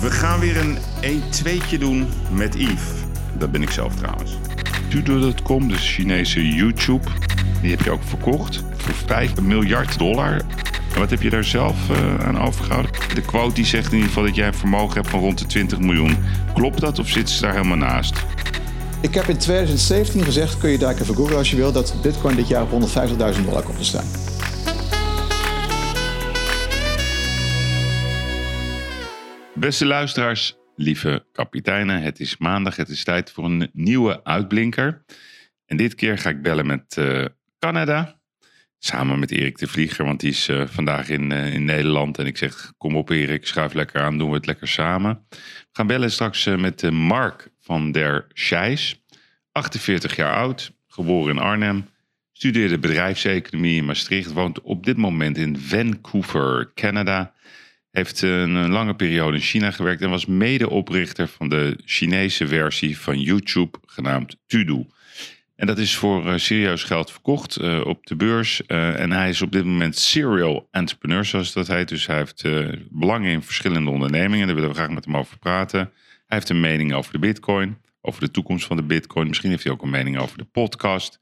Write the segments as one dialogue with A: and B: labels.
A: We gaan weer een 1-2'tje doen met Yves. Dat ben ik zelf trouwens. Tudo.com, de Chinese YouTube, die heb je ook verkocht voor 5 miljard dollar. En wat heb je daar zelf uh, aan overgehouden? De quote die zegt in ieder geval dat jij een vermogen hebt van rond de 20 miljoen. Klopt dat of zitten ze daar helemaal naast?
B: Ik heb in 2017 gezegd, kun je daar even googlen als je wil, dat Bitcoin dit jaar op 150.000 dollar komt te staan.
A: Beste luisteraars, lieve kapiteinen, het is maandag, het is tijd voor een nieuwe uitblinker. En dit keer ga ik bellen met uh, Canada, samen met Erik de Vlieger, want die is uh, vandaag in, uh, in Nederland. En ik zeg, kom op Erik, schuif lekker aan, doen we het lekker samen. We gaan bellen straks met Mark van der Scheijs, 48 jaar oud, geboren in Arnhem. Studeerde bedrijfseconomie in Maastricht, woont op dit moment in Vancouver, Canada heeft een lange periode in China gewerkt en was medeoprichter van de Chinese versie van YouTube genaamd Tudu. En dat is voor uh, serieus geld verkocht uh, op de beurs. Uh, en hij is op dit moment serial entrepreneur, zoals dat heet. Dus hij heeft belangen in verschillende ondernemingen. Daar willen we graag met hem over praten. Hij heeft een mening over de bitcoin, over de toekomst van de bitcoin. Misschien heeft hij ook een mening over de podcast.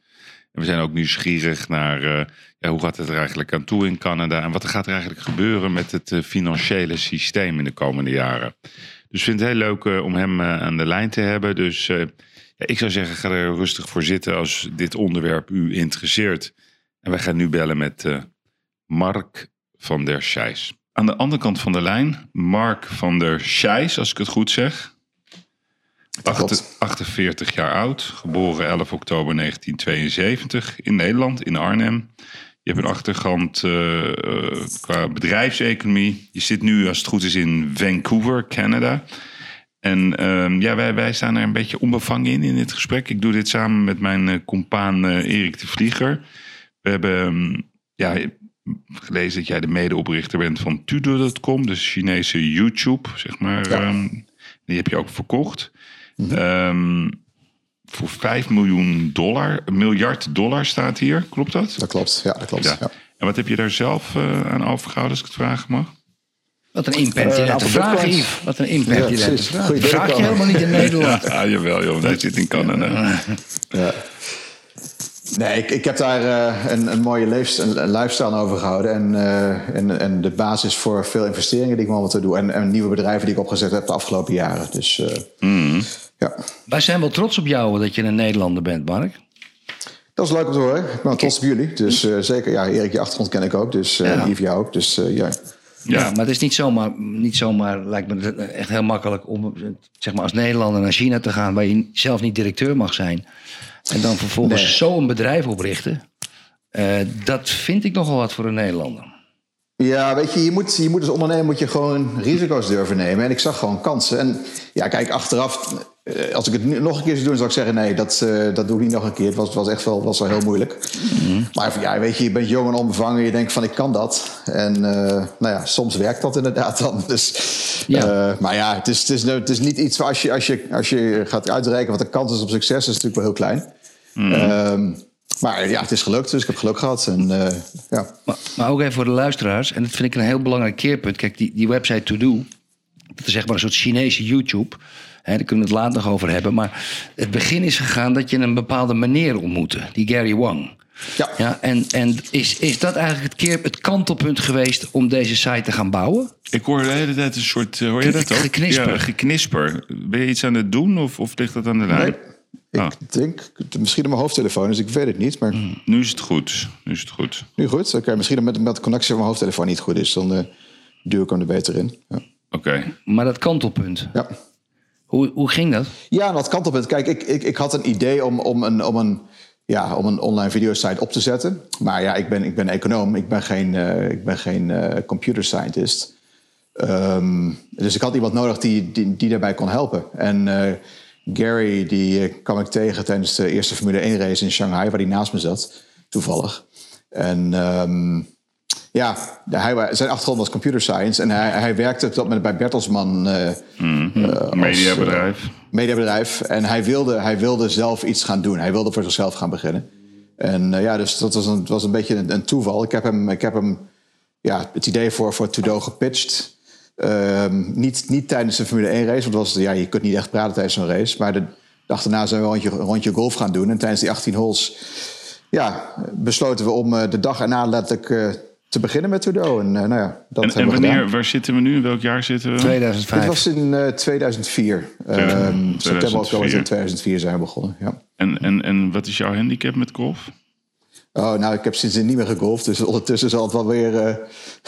A: En we zijn ook nieuwsgierig naar uh, ja, hoe gaat het er eigenlijk aan toe in Canada en wat er gaat er eigenlijk gebeuren met het uh, financiële systeem in de komende jaren. Dus ik vind het heel leuk uh, om hem aan de lijn te hebben. Dus ja, ik zou zeggen, ga er rustig voor zitten als dit onderwerp u interesseert. En wij gaan nu bellen met Mark van der Scheijs. Aan de andere kant van de lijn, Mark van der Scheijs, als ik het goed zeg. 48 jaar oud, geboren 11 oktober 1972 in Nederland, in Arnhem. Je hebt een achtergrond uh, qua bedrijfseconomie. Je zit nu, als het goed is, in Vancouver, Canada. En uh, ja, wij, wij staan er een beetje onbevangen in, in dit gesprek. Ik doe dit samen met mijn uh, compaan Erik de Vlieger. We hebben um, ja, gelezen dat jij de medeoprichter bent van Tudo.com, de Chinese YouTube, zeg maar. Ja. Um, die heb je ook verkocht. Mm -hmm. voor 5 miljoen dollar, miljard dollar staat hier. Klopt dat?
B: Dat klopt, ja, dat klopt. Ja. Ja.
A: En wat heb je daar zelf uh, aan overgehouden, als ik het vragen mag?
C: Wat een impact je uh, vragen, Yves. Wat een impact je te vragen. Vraag je helemaal niet in Nederland.
A: ja, jawel, joh. Hij zit in Canada.
B: ja. Nee, ik, ik heb daar uh, een, een mooie leefst, een, lifestyle aan overgehouden. En, uh, en, en de basis voor veel investeringen die ik momenteel doe. En, en nieuwe bedrijven die ik opgezet heb de afgelopen jaren. Dus uh, mm. Ja.
C: Wij zijn wel trots op jou dat je een Nederlander bent, Mark.
B: Dat is leuk om te horen. Ben trots op jullie. Dus uh, zeker, ja, Erik, je achtergrond ken ik ook. Dus uh, ja. Yves, jou ook. Dus uh, ja.
C: Ja. ja. maar het is niet zomaar, niet zomaar, lijkt me echt heel makkelijk om zeg maar, als Nederlander naar China te gaan, waar je zelf niet directeur mag zijn. En dan vervolgens nee. zo'n bedrijf oprichten. Uh, dat vind ik nogal wat voor een Nederlander.
B: Ja, weet je, je moet, je moet als ondernemer moet je gewoon risico's durven nemen. En ik zag gewoon kansen. En ja, kijk, achteraf, als ik het nog een keer zou doen, zou ik zeggen: nee, dat, uh, dat doe ik niet nog een keer. Het was, was echt wel, was wel heel moeilijk. Mm-hmm. Maar ja, weet je, je bent jong en onbevangen. Je denkt van: ik kan dat. En uh, nou ja, soms werkt dat inderdaad dan. Dus, ja. Uh, maar ja, het is, het, is, het is niet iets waar als je, als, je, als je gaat uitrekenen wat de kans is op succes, is natuurlijk wel heel klein. Um, maar ja, het is gelukt, dus ik heb geluk gehad. En, uh, ja.
C: maar, maar, ook even voor de luisteraars, en dat vind ik een heel belangrijk keerpunt. Kijk, die, die website To Do, dat is zeg maar een soort Chinese YouTube. Hè, daar kunnen we het later nog over hebben. Maar het begin is gegaan dat je een bepaalde meneer ontmoette, die Gary Wang. Ja. ja en en is, is dat eigenlijk het, keer, het kantelpunt geweest om deze site te gaan bouwen?
A: Ik hoor de hele tijd een soort. Hoor je dat ook?
C: Geknisper.
A: Ja, geknisper. Ben je iets aan het doen of, of ligt dat aan de lijn?
B: Nee. Ik ah. denk, misschien op mijn hoofdtelefoon, dus ik weet het niet. Maar...
A: Mm, nu is het goed. Nu is het goed.
B: Nu goed? Oké, okay, misschien met, met de connectie van mijn hoofdtelefoon niet goed is, dan uh, duw ik hem er beter in. Ja.
A: Oké. Okay.
C: Maar dat kantelpunt.
B: Ja.
C: Hoe, hoe ging dat?
B: Ja, dat kantelpunt. Kijk, ik, ik, ik had een idee om, om, een, om, een, ja, om een online videosite op te zetten. Maar ja, ik ben, ik ben econoom. Ik ben geen, uh, ik ben geen uh, computer scientist. Um, dus ik had iemand nodig die, die, die daarbij kon helpen. En uh, Gary, die kwam ik tegen tijdens de eerste Formule 1 race in Shanghai, waar hij naast me zat, toevallig. En um, ja, hij, zijn achtergrond was computer science en hij, hij werkte op dat moment bij Bertelsmann. Uh,
A: mm -hmm. uh, mediabedrijf.
B: Als, mediabedrijf. En hij wilde, hij wilde zelf iets gaan doen. Hij wilde voor zichzelf gaan beginnen. En ja, dus dat was een, was een beetje een, een, toeval. Ik heb hem, ik heb hem ja, het idee voor, voor Trudeau gepitcht. Ehm, niet, niet tijdens de Formule 1 race, want was, ja, je kunt niet echt praten tijdens zo'n race. Maar de dag daarna zijn we een rondje, een rondje golf gaan doen. En tijdens die 18 holes ja, besloten we om eh, de dag erna letterlijk eh, te beginnen met Trudeau. En, eh, nou ja, dat
A: En, en wanneer,
B: gedaan.
A: waar zitten we nu? In welk jaar zitten we?
C: 2005.
B: Dit was in eh, 2004. Ehm, september,
A: 2004.
B: oktober in 2004 zijn we begonnen. Ja.
A: En, en, en wat is jouw handicap met golf?
B: Oh, nou, ik heb sindsdien niet meer gegolfd. Dus ondertussen zal het wel weer eh,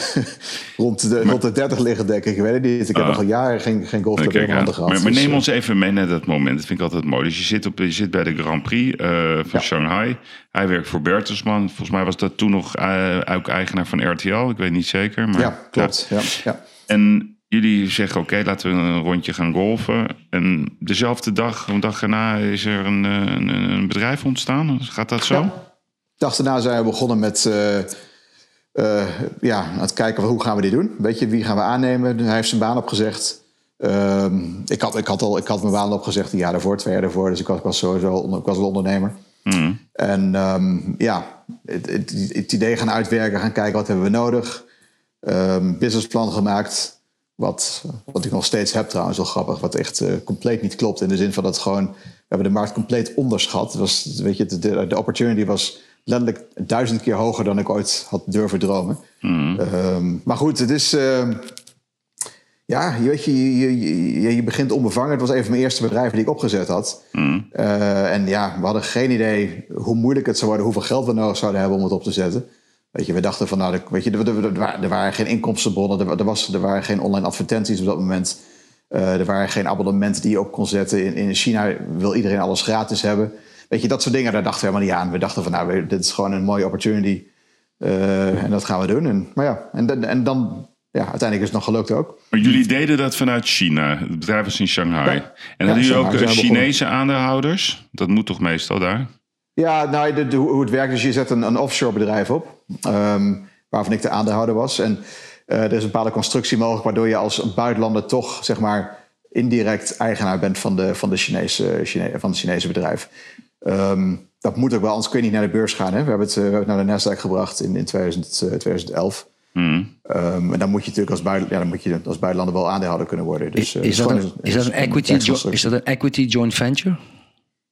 B: rond, de, rond de 30 liggen, denk ik. Ik weet het niet. Ik heb nog al jaren geen, geen golf
A: aan.
B: handen gehad.
A: Maar, maar
B: Dus,
A: neem
B: eh,
A: ons even mee naar dat moment. Dat vind ik altijd mooi. Dus je zit, op, je zit bij de Grand Prix eh, van
B: Ja.
A: Shanghai. Hij werkt voor Bertelsmann. Volgens mij was dat toen nog ook eigenaar van RTL. Ik weet niet zeker. Maar,
B: Ja, klopt. Ja. Ja,
A: En jullie zeggen, oké, laten we een rondje gaan golfen. En dezelfde dag, een dag erna, is er een, een, een bedrijf ontstaan. Gaat dat zo?
B: Ja. Dag daarna zijn we begonnen met eh, eh, ja, aan het kijken van hoe gaan we dit doen. Weet je, wie gaan we aannemen? Hij heeft zijn baan opgezegd. Ehm, ik, had, ik, had al, ik had mijn baan opgezegd een jaar daarvoor, twee jaar daarvoor. Dus ik was, ik was sowieso onder- ik was wel ondernemer.
A: Mhm.
B: En ehm, ja, het, het, het idee gaan uitwerken, gaan kijken wat hebben we nodig. Ehm businessplan gemaakt. Wat, wat ik nog steeds heb trouwens, wel grappig. Wat echt eh, compleet niet klopt. In de zin van dat gewoon, we hebben de markt compleet onderschat. Het was, weet je, de, de opportunity was letterlijk duizend keer hoger dan ik ooit had durven dromen. Ehm, maar goed, het is... ehm, ja, je, weet je, je, je, je begint onbevangen. Het was een van mijn eerste bedrijven die ik opgezet had. Eh, en ja, we hadden geen idee hoe moeilijk het zou worden, hoeveel geld we nodig zouden hebben om het op te zetten. Weet je, we dachten van, nou, weet je, er, er, er waren- er waren geen inkomstenbronnen, er, er, was, er waren geen online advertenties op dat moment. Eh, er waren geen abonnementen die je op kon zetten. In, in China wil iedereen alles gratis hebben. Weet je, dat soort dingen, daar dachten we helemaal niet aan. We dachten van, nou, dit is gewoon een mooie opportunity. Eh, en dat gaan we doen. En, maar ja, en, dan- en dan, ja, uiteindelijk is het nog gelukt ook.
A: Maar jullie deden dat vanuit China. Het bedrijf was in Shanghai.
B: Ja.
A: En
B: Ja,
A: hadden jullie ook. Chinese aandeelhouders? Dat moet toch meestal daar?
B: Ja, nou, de, de- hoe het werkt is, je zet een, een offshore bedrijf op, ehm, waarvan ik de aandeelhouder was. En eh, er is een bepaalde constructie mogelijk, waardoor je als buitenlander toch, zeg maar, indirect eigenaar bent van, de, van, de Chinese, Chine, van het Chinese bedrijf. Ehm, dat moet ook wel, anders kun je niet naar de beurs gaan. Hè? We hebben het, eh, we hebben het naar de Nasdaq gebracht in, in 2000, eh, 2011.
A: Hmm.
B: Ehm, en dan moet je natuurlijk als, buiten, ja, dan moet je als buitenlander wel aandeelhouder kunnen worden. Dus, eh,
C: is, dat een, is, dat een equity, jo- is dat een equity joint venture?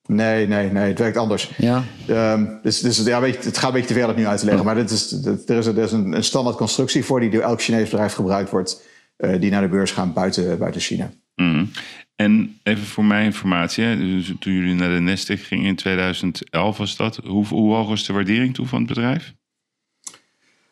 B: Nee, nee, nee, het werkt anders.
C: Ja.
B: Ehm, dus dus ja, weet je, het gaat een beetje te ver het nu uit te leggen. Maar dit is, dit- er is, er is een, een standaard constructie voor die door elk Chinees bedrijf gebruikt wordt. eh, die naar de beurs gaan buiten, buiten China.
A: Mhm. En even voor mijn informatie. hè, dus toen jullie naar de Nasdaq gingen in 2011 was dat. Hoe, hoe hoog was de waardering toen van het bedrijf?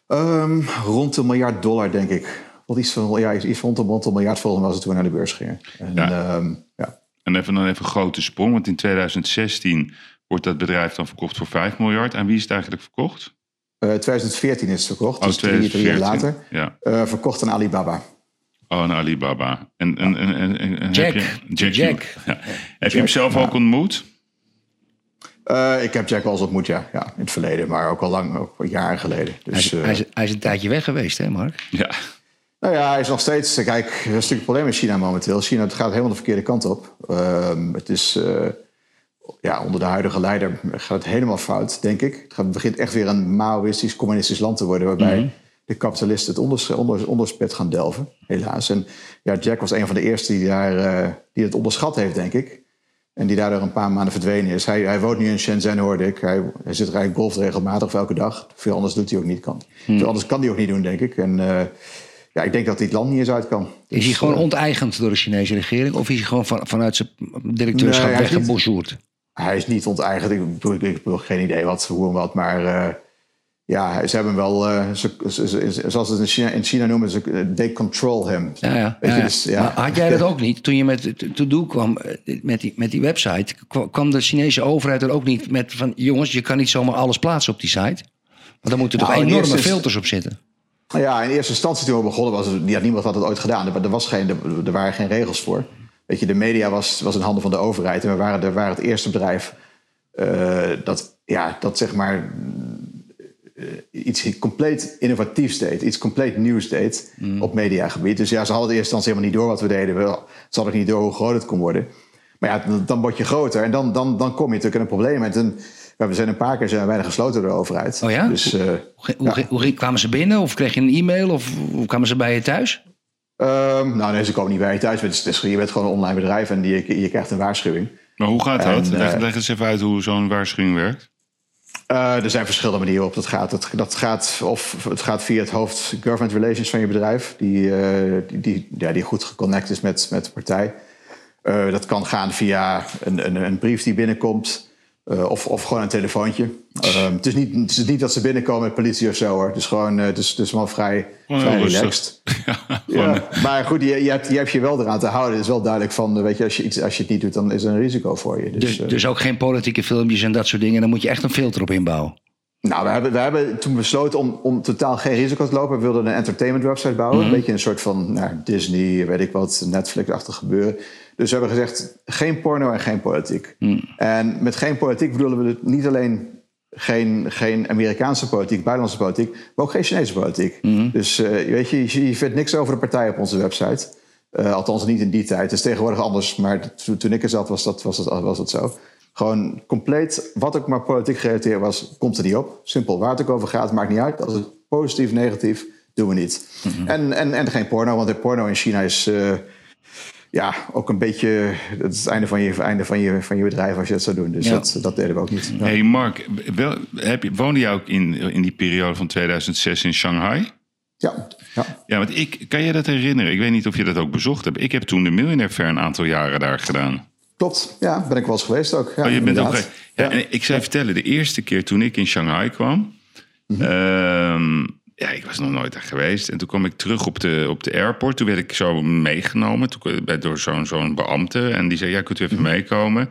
B: Ehm, rond een miljard dollar, denk ik. Wat iets van, ja, iets rond een, rond een miljard volgens mij was het toen we naar de beurs gingen. En,
A: Ja.
B: ja. ja.
A: En even dan even een grote sprong. Want in 2016 wordt dat bedrijf dan verkocht voor 5 miljard. Aan wie is het eigenlijk verkocht?
B: Eh, 2014 is het verkocht,
A: Oh,
B: dus drie, drie jaar later.
A: Ja.
B: Eh, verkocht aan Alibaba.
A: Oh, een Alibaba. En, en, en, en,
C: Jack.
A: Heb je,
C: Jack.
A: Ja. Heb je hem zelf ook ontmoet?
B: Eh, ik heb Jack wel eens ontmoet, ja. ja. In het verleden, maar ook al lang, ook jaren geleden.
C: Hij
B: Dus,
C: is,
B: eh,
C: hij, is, hij is een tijdje weg geweest, hè Mark?
A: Ja.
B: Nou ja, hij is nog steeds. Kijk, er is natuurlijk een probleem in China momenteel. China het gaat helemaal de verkeerde kant op. Ehm, het is. eh, ja, onder de huidige leider gaat het helemaal fout, denk ik. Het gaat- begint echt weer een Maoïstisch, communistisch land te worden. waarbij de kapitalisten het onders, onder, onderspit gaan delven, helaas. En ja, Jack was een van de eerste die, daar, eh, die het onderschat heeft, denk ik. En die daardoor een paar maanden verdwenen is. Hij, hij woont nu in Shenzhen, hoorde ik. Hij, hij zit er eigenlijk golft regelmatig of elke dag. Veel anders doet hij ook niet. Kan. Veel anders kan hij ook niet doen, denk ik. En eh, ja, ik denk dat hij het land niet eens uit kan.
C: Is hij
B: Dus,
C: gewoon
B: eh,
C: onteigend door de Chinese regering? Of is hij gewoon van, vanuit zijn directeurschap
B: Nee, hij is niet-
C: weggebonjourd?
B: Hij is niet onteigend. Ik ik, ik bedoel geen idee wat, hoe en wat. Maar ja, ze hebben wel, eh, ze, ze- ze- zoals het in China, in China noemen, ze, they control him.
C: Ja, ja.
B: Weet
C: ja,
B: je,
C: ja.
B: dus, ja.
C: Maar had jij dat ook niet? Toen je met To-Do kwam, eh, met die, met die website... kwa- kwam de Chinese overheid er ook niet met van... jongens, je kan niet zomaar alles plaatsen op die site. Want daar moeten toch
B: Nou,
C: enorme
B: eerste
C: filters op zitten.
B: Nou ja, in eerste instantie toen we begonnen was het, ja, niemand had het ooit gedaan. Er, was geen, er, waren geen regels voor. Weet je, de media was, was in handen van de overheid. En we waren, we waren het eerste bedrijf eh, dat, ja, dat zeg maar iets compleet innovatiefs deed. Iets compleet nieuws deed op mediagebied. Dus ja, ze hadden in eerste instantie helemaal niet door wat we deden. We- Ze hadden ook niet door hoe groot het kon worden. Maar ja, dan, dan word je groter. En dan, dan, dan kom je natuurlijk in een probleem. En toen, we zijn een paar keer zijn we bijna gesloten door de overheid.
C: Oh ja?
B: Dus, eh,
C: Hoe, hoe, hoe, kwamen ze binnen? Of kreeg je een e-mail? Of hoe kwamen ze bij je thuis?
B: Ehm, nou nee, ze komen niet bij je thuis. Het is, het is- je bent gewoon een online bedrijf en je, je krijgt een waarschuwing.
A: Maar hoe gaat dat?
B: En,
A: leg,
B: eh,
A: leg eens even uit hoe zo'n waarschuwing werkt.
B: Eh, er zijn verschillende manieren op. Dat gaat, dat, dat gaat, of het gaat via het hoofd government relations van je bedrijf, die, eh, die, die, ja, die goed geconnect is met, met de partij. Eh, dat kan gaan via een, een, een brief die binnenkomt. Eh, of, of gewoon een telefoontje. Eh, het, is niet, het is niet dat ze binnenkomen met politie of zo hoor. Het is gewoon eh, het is, het is wel vrij, vrij relaxed.
A: Ja,
B: Ja, maar goed, je, je, hebt, je hebt je wel eraan te houden. Het is wel duidelijk van, eh, weet je, als je, iets, als je het niet doet, dan is er een risico voor je. Dus,
C: Dus,
B: eh,
C: dus ook geen politieke filmpjes en dat soort dingen. Dan moet je echt een filter op inbouwen.
B: Nou, we hebben, we hebben toen besloten om, om totaal geen risico te lopen. We wilden een entertainment website bouwen. Een beetje een soort van nou, Disney, weet ik wat, Netflix-achtig gebeuren. Dus we hebben gezegd, geen porno en geen politiek. En met geen politiek bedoelen we niet alleen geen, geen Amerikaanse politiek, buitenlandse politiek, maar ook geen Chinese politiek. Dus eh, weet je, je, je vindt niks over de partij op onze website. Eh, althans niet in die tijd. Het is tegenwoordig anders, maar toen, toen ik er zat was dat, was, dat, was dat zo. Gewoon compleet, wat ook maar politiek gerelateerd was, komt er niet op. Simpel, waar het ook over gaat, maakt niet uit. Als het positief, negatief, doen we niet. en, en, en geen porno, want de porno in China is... eh, ja, ook een beetje het, is het einde van je, einde van je, van je bedrijf als je dat zou doen. Dus
C: Ja.
B: dat, dat deden we ook niet. Ja.
A: Hey Mark, wel, heb je, woonde jij ook in, in die periode van 2006 in Shanghai?
B: Ja, ja.
A: Ja, want ik, kan je dat herinneren? Ik weet niet of je dat ook bezocht hebt. Ik heb toen de Millionaire Fair een aantal jaren daar gedaan.
B: Klopt. Ja, ben ik wel eens geweest ook. Ja,
A: Oh, je bent ook ja, en ik zou je vertellen, de eerste keer toen ik in Shanghai kwam.
B: Mhm.
A: ehm, ja, ik was nog nooit daar geweest. En toen kwam ik terug op de, op de airport. Toen werd ik zo meegenomen toen, door zo'n zo'n beambte. En die zei, ja, kunt u
B: Mhm.
A: even meekomen?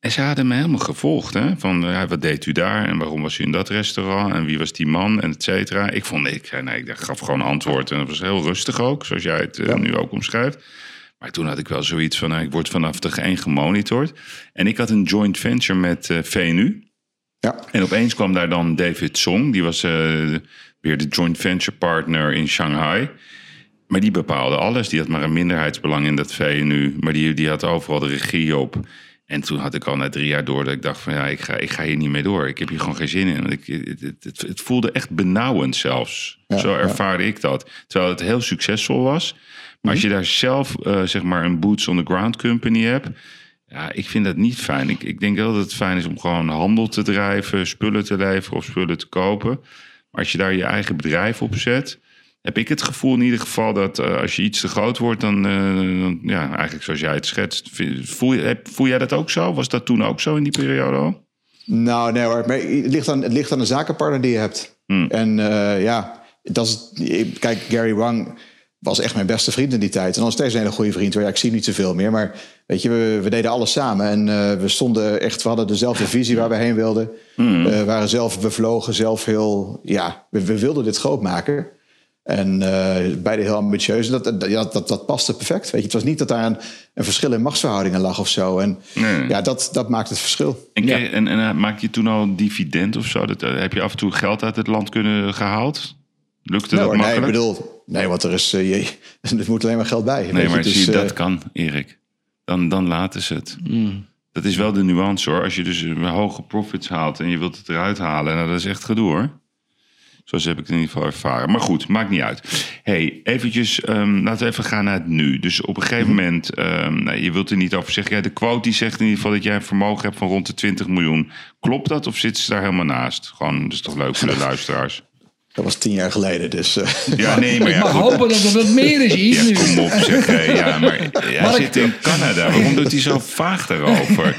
A: En ze hadden me helemaal gevolgd. Hè? Van, ja, wat deed u daar? En waarom was u in dat restaurant? En wie was die man? En et cetera. Ik vond, ik, nee, ik gaf gewoon antwoord. En dat was heel rustig ook, zoals jij het eh,
B: Ja.
A: nu ook omschrijft. Maar toen had ik wel zoiets van, nou, ik word vanaf dag één gemonitord. En ik had een joint venture met eh, VNU.
B: Ja,
A: En opeens kwam daar dan David Song. Die was eh, weer de joint venture partner in Shanghai. Maar die bepaalde alles. Die had maar een minderheidsbelang in dat VNU. Maar die, die had overal de regie op. En toen had ik al na drie jaar door dat ik dacht van... ja, ik ga, ik ga hier niet mee door. Ik heb hier gewoon geen zin in. Want ik, het, het, het, het voelde echt benauwend zelfs.
B: Ja,
A: Zo
B: ja.
A: ervaarde ik dat. Terwijl het heel succesvol was. Maar als je daar zelf eh, zeg maar een boots on the ground company hebt... Ja, ik vind dat niet fijn. Ik, ik denk wel dat het fijn is om gewoon handel te drijven, spullen te leveren of spullen te kopen. Maar als je daar je eigen bedrijf op zet, heb ik het gevoel in ieder geval dat eh, als je iets te groot wordt, dan, eh, dan ja, eigenlijk zoals jij het schetst. Voel, je, heb- voel jij dat ook zo? Was dat toen ook zo in die periode al?
B: Nou, nee hoor. Maar het ligt aan, het ligt aan de zakenpartner die je hebt.
A: Hmm.
B: En ja, dat is, kijk, Gary Wang was echt mijn beste vriend in die tijd. En nog steeds een hele goede vriend. hoor. Ja, ik zie hem niet zoveel meer. Maar weet je, we, we deden alles samen. En eh, we stonden echt, we hadden dezelfde visie waar we heen wilden. We waren zelf bevlogen, zelf heel, ja, we, we wilden dit groot maken. En eh, beide heel ambitieus. Dat, dat, ja, dat, dat paste perfect. Weet je, het was niet dat daar een, een verschil in machtsverhoudingen lag of zo. En
A: Nee.
B: ja, dat, dat maakt het verschil.
A: En, en, en maak je toen al een dividend of zo? Dat, heb je af en toe geld uit het land kunnen gehaald? Lukte
B: Nee,
A: dat
B: hoor, nee, ik
A: makkelijk?
B: bedoel, nee, want er is, eh, je, er moet alleen maar geld bij.
A: Nee, maar
B: je,
A: zie je,
B: dus, eh,
A: dat kan, Erik. Dan, dan laten ze het.
C: Mm.
A: Dat is wel de nuance hoor. Als je dus eh, hoge profits haalt en je wilt het eruit halen, nou, dat is echt gedoe hoor. Zoals heb ik het in ieder geval ervaren. Maar goed, maakt niet uit. hey, eventjes, ehm, laten we even gaan naar het nu. Dus op een gegeven
B: Mhm.
A: moment, ehm, nou, je wilt er niet over zeggen. Ja, de quote die zegt in ieder geval dat jij een vermogen hebt van rond de 20 miljoen. Klopt dat of zitten ze daar helemaal naast? Gewoon, dat is toch leuk voor de luisteraars?
B: Dat was tien jaar geleden, dus... eh,
A: Ja, nee, maar
C: Ik
A: ja,
C: mag
A: goed.
C: hopen dat er wat meer is, Yves,
A: Ja,
C: nu.
A: kom op zeg. Ja, maar hij
C: Mark-
A: zit in Canada. Waarom doet hij zo vaag daarover?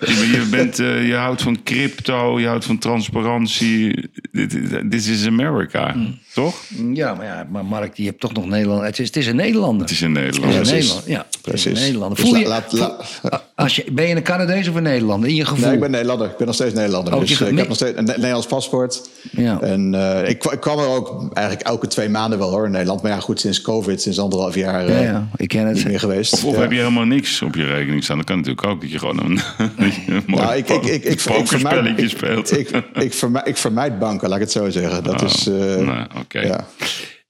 A: Je, je, bent, eh, je houdt van crypto, je houdt van transparantie. Dit this is America,
C: Hmm.
A: toch?
C: Ja, maar, ja, maar Mark, die hebt toch nog Nederland. Het is, het is een Nederlander.
A: Het is.
C: Het een
B: precies.
C: Nederlander. Ja, het is
B: Precies.
C: een Nederlander. Voel je,
B: la- laat- la-
C: als je, ben je een Canadees of een Nederlander? In je gevoel.
B: nee, ik ben Nederlander. Ik ben nog steeds Nederlander.
C: Oh,
B: dus
C: je-
B: eh, ik heb nog steeds een Ne- Nederlands paspoort.
C: Ja.
B: En eh, ik, ik kwam er ook eigenlijk elke twee maanden wel hoor in Nederland. Maar ja, goed, sinds COVID, sinds anderhalf jaar
C: ja,
B: eh,
C: ja, ik ken
B: niet
C: het.
B: meer geweest.
A: Of, of
B: Ja.
A: heb je helemaal niks op je rekening staan? Dat kan natuurlijk ook, dat je gewoon een, een mooi
B: Nou, ik, ik, ik, ik, ik,
A: pokerspelletje
B: vermijd, ik,
A: speelt.
B: ik, ik, vermijd, ik vermijd banken, laat ik het zo zeggen. Dat
A: Oh,
B: is... eh,
A: nou, oké.
B: ja.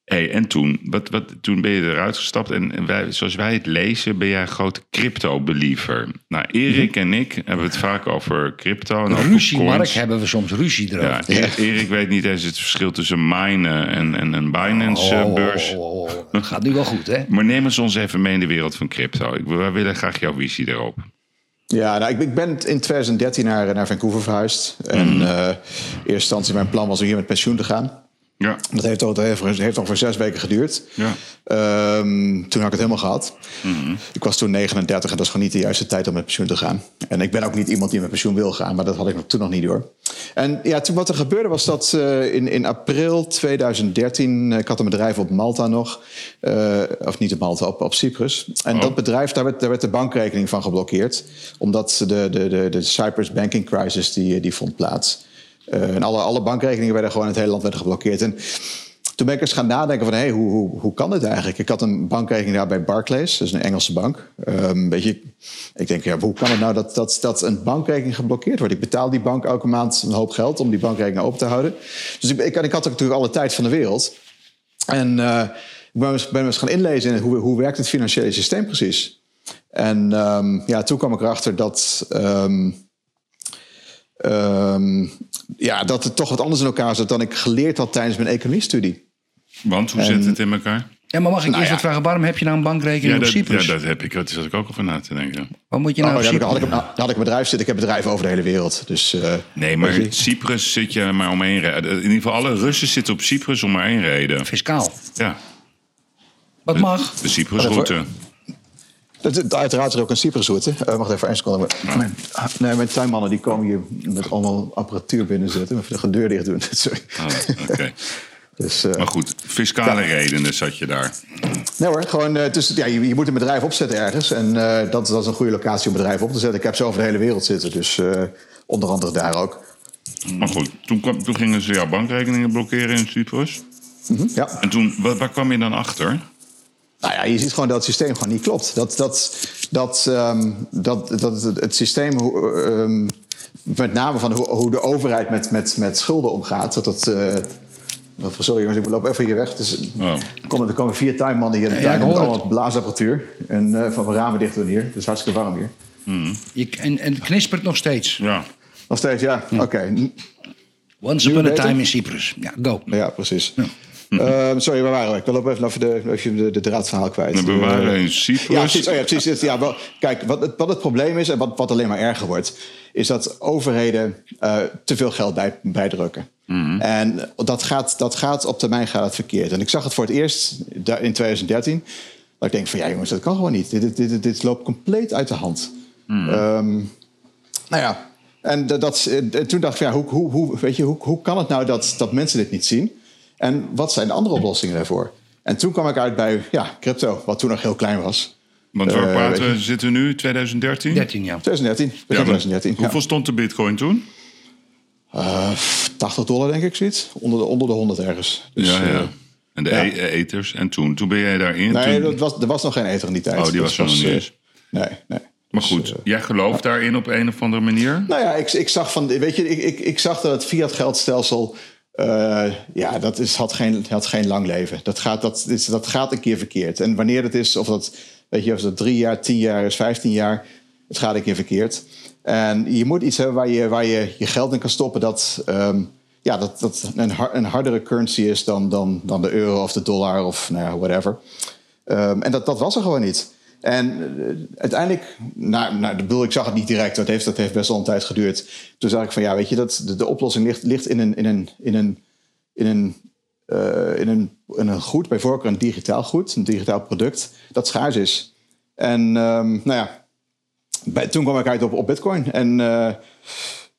A: Hey, en toen, wat, wat, toen ben je eruit gestapt en en wij, zoals wij het lezen, ben jij een grote crypto-believer. Nou, Erik en ik hebben het vaak over crypto en over
C: Ruzie,
A: coins.
C: Mark, hebben we soms ruzie erover.
A: Ja, Erik, Erik weet niet eens het verschil tussen minen en, en een Binance-beurs.
C: Oh, oh, oh, dat gaat nu wel goed, hè?
A: Maar neem eens ons even mee in de wereld van crypto. Ik, wij willen graag jouw visie erop.
B: Ja, nou, ik, ik ben in 2013 naar, naar Vancouver verhuisd. En
A: Mhm.
B: eh, in eerste instantie mijn plan was om hier met pensioen te gaan.
A: Ja,
B: Dat heeft, al- heeft, ongeveer zes weken geduurd.
A: ja.
B: Ehm, toen had ik het helemaal gehad.
A: Mhm.
B: Ik was toen 39 en dat is gewoon niet de juiste tijd om met pensioen te gaan. En ik ben ook niet iemand die met pensioen wil gaan, maar dat had ik nog- toen nog niet door. En ja, toen wat er gebeurde was dat eh, in, in april 2013, eh, ik had een bedrijf op Malta nog, eh, of niet op Malta, op, op Cyprus. En
A: Oh.
B: dat bedrijf, daar werd, daar werd de bankrekening van geblokkeerd, omdat de, de, de, de Cyprus banking crisis die, die vond plaats. Eh, en alle, alle bankrekeningen werden gewoon in het hele land werden geblokkeerd. En toen ben ik eens gaan nadenken van, hé, hoe, hoe, hoe kan dit eigenlijk? Ik had een bankrekening daar bij Barclays, dat is een Engelse bank. Ehm weet je, ik denk, ja, hoe kan het nou dat, dat, dat een bankrekening geblokkeerd wordt? Ik betaal die bank elke maand een hoop geld om die bankrekening open te houden. Dus ik, ik, ik had natuurlijk alle tijd van de wereld. En eh, ik ben ben eens gaan inlezen in hoe, hoe werkt het financiële systeem precies. En ehm, ja, toen kwam ik erachter dat... ehm, ehm, ja, dat het toch wat anders in elkaar zit dan ik geleerd had tijdens mijn economiestudie.
A: Want hoe zit het in elkaar?
C: Ja, maar mag ik
B: Nou
C: eerst
B: ja.
C: wat vragen? Waarom heb je nou een bankrekening
A: Ja,
C: op Cyprus?
A: ja, dat heb ik. Dat zat ik ook over na te denken.
C: Waar moet je
B: Oh,
C: nou
B: daar
C: op
B: had ik,
C: Cyprus?
B: had, ik, had ik een bedrijf zitten. Ik heb bedrijven over de hele wereld. Dus, eh,
A: Nee, maar. Cyprus zit je maar om één reden. In ieder geval, alle Russen zitten op Cyprus om maar één reden.
C: Fiscaal.
A: Ja,
C: Wat mag?
A: de Cyprusroute.
B: Dat, uiteraard is er ook een Cyprusroute. Eh wacht even, één seconde. Mijn, nee, mijn tuinmannen die komen hier met allemaal apparatuur binnenzetten. Even de deur dicht doen. Sorry.
A: Ah, Oké.
B: Dus, eh,
A: Maar goed, fiscale redenen zat je daar.
B: nee hoor, gewoon, eh, dus, ja, je, je moet een bedrijf opzetten ergens. En dat, dat is een goede locatie om een bedrijf op te zetten. Ik heb ze over de hele wereld zitten. Dus onder andere daar ook.
A: Maar goed, toen, kwam, toen gingen ze jouw bankrekeningen blokkeren in Cyprus.
B: Ja.
A: En toen, waar, waar kwam je dan achter?
B: Nou ja, je ziet gewoon dat het systeem gewoon niet klopt. Dat, dat, dat, ehm, dat, dat het, het systeem, ehm, met name van hoe, hoe de overheid met, met, met schulden omgaat. Dat dat, eh, wat- sorry jongens, ik loop even hier weg. Dus,
A: Oh.
B: er, komen, er komen vier tuinmannen hier in de
C: Ja,
B: tuin
C: ik
B: met allemaal blaasapparatuur. En eh, van mijn ramen dicht doen hier. Het is hartstikke warm hier.
C: Je, en, en het knispert nog steeds.
A: Ja,
B: Nog steeds, ja. Oké.
C: Once upon a time in Cyprus. Ja, go.
B: Ja, precies. Ehm, sorry, waar waren we? Ik wil ook even, de, even de, de draad verhaal kwijt.
A: we waren
B: Eh,
A: in Cyprus.
B: Ja, precies. Oh, ja, precies. Dit- Ja, wel, kijk, wat het, wat het probleem is en wat, wat alleen maar erger wordt, is dat overheden eh, te veel geld bij, bijdrukken. En dat gaat, dat gaat op termijn gaat het verkeerd. En ik zag het voor het eerst in 2013. Dat ik denk van ja jongens, dat kan gewoon niet. Dit, dit, dit, dit loopt compleet uit de hand. Ehm, nou ja, en, dat, dat, en toen dacht ik ja, hoe, hoe, hoe, weet je, hoe, hoe kan het nou dat, dat mensen dit niet zien? En wat zijn de andere oplossingen daarvoor? En toen kwam ik uit bij ja, crypto, wat toen nog heel klein was.
A: Want waar
B: Eh,
A: praten we? Zitten we nu? 2013?
C: 13 jaar.
B: 2013, begin
A: Ja, maar
B: 2013.
A: Hoeveel
B: Ja.
A: stond de bitcoin toen?
B: Eh, 80 dollar denk ik zoiets. Onder de, onder de 100 ergens. Dus,
A: ja,
B: eh,
A: ja. En de
B: ja.
A: e- eters. En toen? Toen ben jij daarin?
B: nee,
A: toen...
B: dat was, er was nog geen ether in die tijd.
A: Oh, die was er nog niet
B: eh,
A: eens.
B: Nee, nee.
A: Maar
B: Dus,
A: goed,
B: eh,
A: jij gelooft daarin op een of andere manier?
B: Nou ja, ik, ik zag van, weet je, ik, ik, ik zag dat het fiat geldstelsel, eh, ja, dat is, had, geen, had geen lang leven. Dat gaat, dat, is, dat gaat een keer verkeerd. En wanneer het is, of dat, weet je, of dat drie jaar, tien jaar is, vijftien jaar, het gaat een keer verkeerd. En je moet iets hebben waar je, waar je je geld in kan stoppen dat, ehm, ja, dat, dat een, har- een hardere currency is dan, dan, dan de euro of de dollar of nou ja, whatever. Ehm, en dat, dat was er gewoon niet. En eh, uiteindelijk, nou, nou, ik ik zag het niet direct, dat heeft, dat heeft best wel een tijd geduurd. Toen zag ik van ja, weet je, dat, de, oplossing ligt, ligt in, een, in, een, in, een, in, een, eh, in, een, in een goed, bij voorkeur een digitaal goed, een digitaal product, dat schaars is. En ehm, nou ja, bij, toen kwam ik uit op, op Bitcoin. En eh,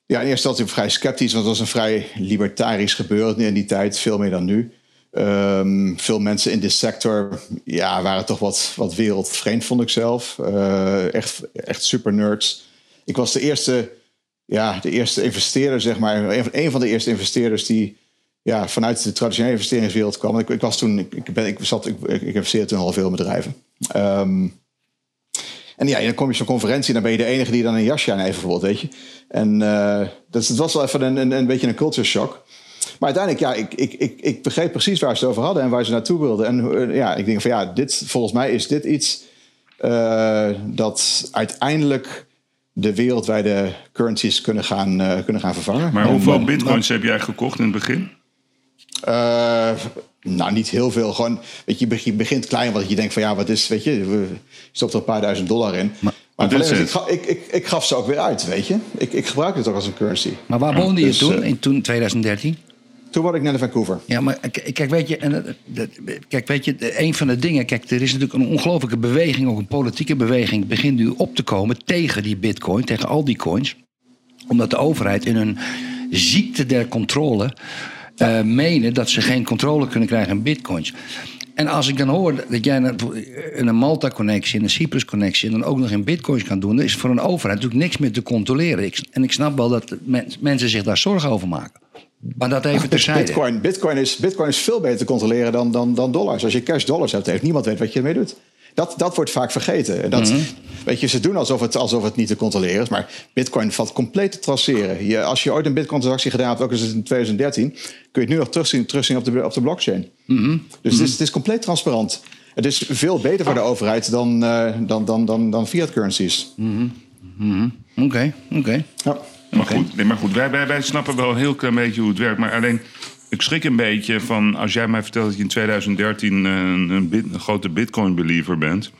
B: ja, in eerste instantie vrij sceptisch, want het was een vrij libertarisch gebeuren in die tijd, veel meer dan nu. Ehm, veel mensen in de sector ja, waren toch wat, wat wereldvreemd, vond ik zelf. Eh, echt, echt super nerds. Ik was de eerste, ja, de eerste investeerder, zeg maar. Een van, de eerste investeerders die ja, vanuit de traditionele investeringswereld kwam. Ik, ik was toen, ik, ben, ik, zat, ik, ik investeerde toen al veel bedrijven. Ehm, en ja, dan kom je zo'n conferentie en dan ben je de enige die dan een jasje aan heeft, bijvoorbeeld, weet je. En eh, het was wel even een, een, een beetje een culture shock. Maar uiteindelijk, ja, ik, ik, ik, ik begreep precies waar ze het over hadden en waar ze naartoe wilden. En eh, ja, ik denk van ja, dit, volgens mij is dit iets uh, dat uiteindelijk de wereldwijde currencies kunnen gaan, uh, kunnen gaan vervangen.
A: Maar hoeveel bitcoins heb jij gekocht in het begin?
B: Uh, nou, niet heel veel. Gewoon, weet je, je begint klein, want je denkt van ja, wat is, weet je, je stopt er een paar duizend dollar in. Maar, maar ik, ik, ik, ik, gaf ze ook weer uit, weet je. Ik, ik gebruik het ook als een currency.
C: Maar waar woonde je dus, toen, in toen 2013?
B: Toen word ik naar Vancouver.
C: Ja, maar kijk, weet je, en, kijk, weet je, een van de dingen, kijk, er is natuurlijk een ongelofelijke beweging, ook een politieke beweging, begint nu op te komen tegen die bitcoin, tegen al die coins. Omdat de overheid in een ziekte der controle uh, menen dat ze geen controle kunnen krijgen in bitcoins. En als ik dan hoor dat jij een, een Malta-connectie en een Cyprus-connectie... en dan ook nog in bitcoins kan doen... dan is voor een overheid natuurlijk niks meer te controleren. en ik snap wel dat mensen zich daar zorgen over maken. Maar dat even terzijde.
B: Bitcoin, Bitcoin, is, Bitcoin is veel beter te controleren dan, dan, dan dollars. Als je cash dollars hebt, heeft niemand weet wat je ermee doet. Dat, dat wordt vaak vergeten. En dat, mhm. weet je, ze doen alsof het, alsof het niet te controleren is. Maar Bitcoin valt compleet te traceren. Je, als je ooit een Bitcoin-transactie gedaan hebt, ook als het in 2013, kun je het nu nog terugzien, terugzien op, de, op de blockchain. Mhm. Dus Het, is, het is compleet transparant. Het is veel beter voor de overheid dan, uh, dan, dan, dan, dan fiat currencies.
C: Mhm. Oké, oké.
A: Ja. Maar, goed, nee, maar goed, wij, wij, wij snappen wel een heel klein beetje hoe het werkt. Maar alleen, ik schrik een beetje van als jij mij vertelt dat je in 2013 eh, een, een, grote Bitcoin-believer bent.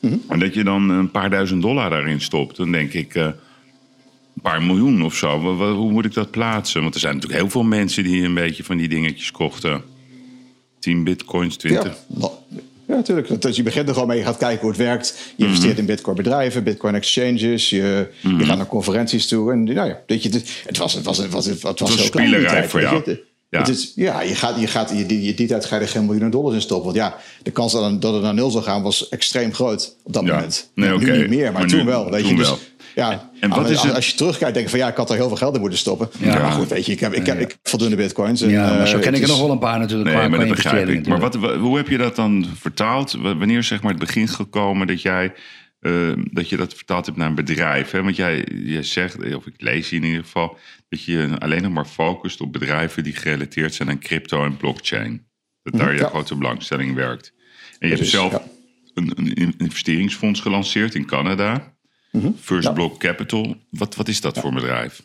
A: Mhm. En dat je dan een paar duizend dollar daarin stopt. Dan denk ik, uh, een paar miljoen of zo. Hoe moet ik dat plaatsen? Want er zijn natuurlijk heel veel mensen die een beetje van die dingetjes kochten. 10 bitcoins, 20.
B: Ja, ja, natuurlijk. Dus je begint er gewoon mee, je gaat kijken hoe het werkt. Je investeert mhm. in bitcoin bedrijven, bitcoin exchanges. Je, je mhm. gaat naar conferenties toe. En nou ja, weet je, het was, het was, het was, het was, het was
A: een spielerij voor jou.
B: Ja. Het is, ja, je gaat, je gaat je, je, die tijd ga je er geen miljoenen dollars in stoppen. Want ja, de kans dat, dat het naar nul zou gaan was extreem groot op dat moment.
A: Nee,
B: Nu niet meer, maar, toen wel. Weet
A: toen
B: je,
A: dus,
B: Ja, en wat is het? als je terugkijkt, denk je van ja, ik had er heel veel geld in moeten stoppen. Ja. Maar goed, weet je, ik heb, ik heb, ik voldoende bitcoins. En,
C: ja, maar zo ken ik er nog wel een paar natuurlijk.
A: Nee, maar dat begrijp ik. Maar wat, hoe heb je dat dan vertaald? Wanneer is zeg maar het begin gekomen dat jij uh, dat je dat vertaald hebt naar een bedrijf. Hè? Want jij, jij zegt, of ik lees in ieder geval, dat je alleen nog maar focust op bedrijven die gerelateerd zijn aan crypto en blockchain. Dat daar je grote belangstelling werkt. En je hebt zelf een, een, investeringsfonds gelanceerd in Canada. Mhm. First Block Capital. Wat, wat is dat voor een bedrijf?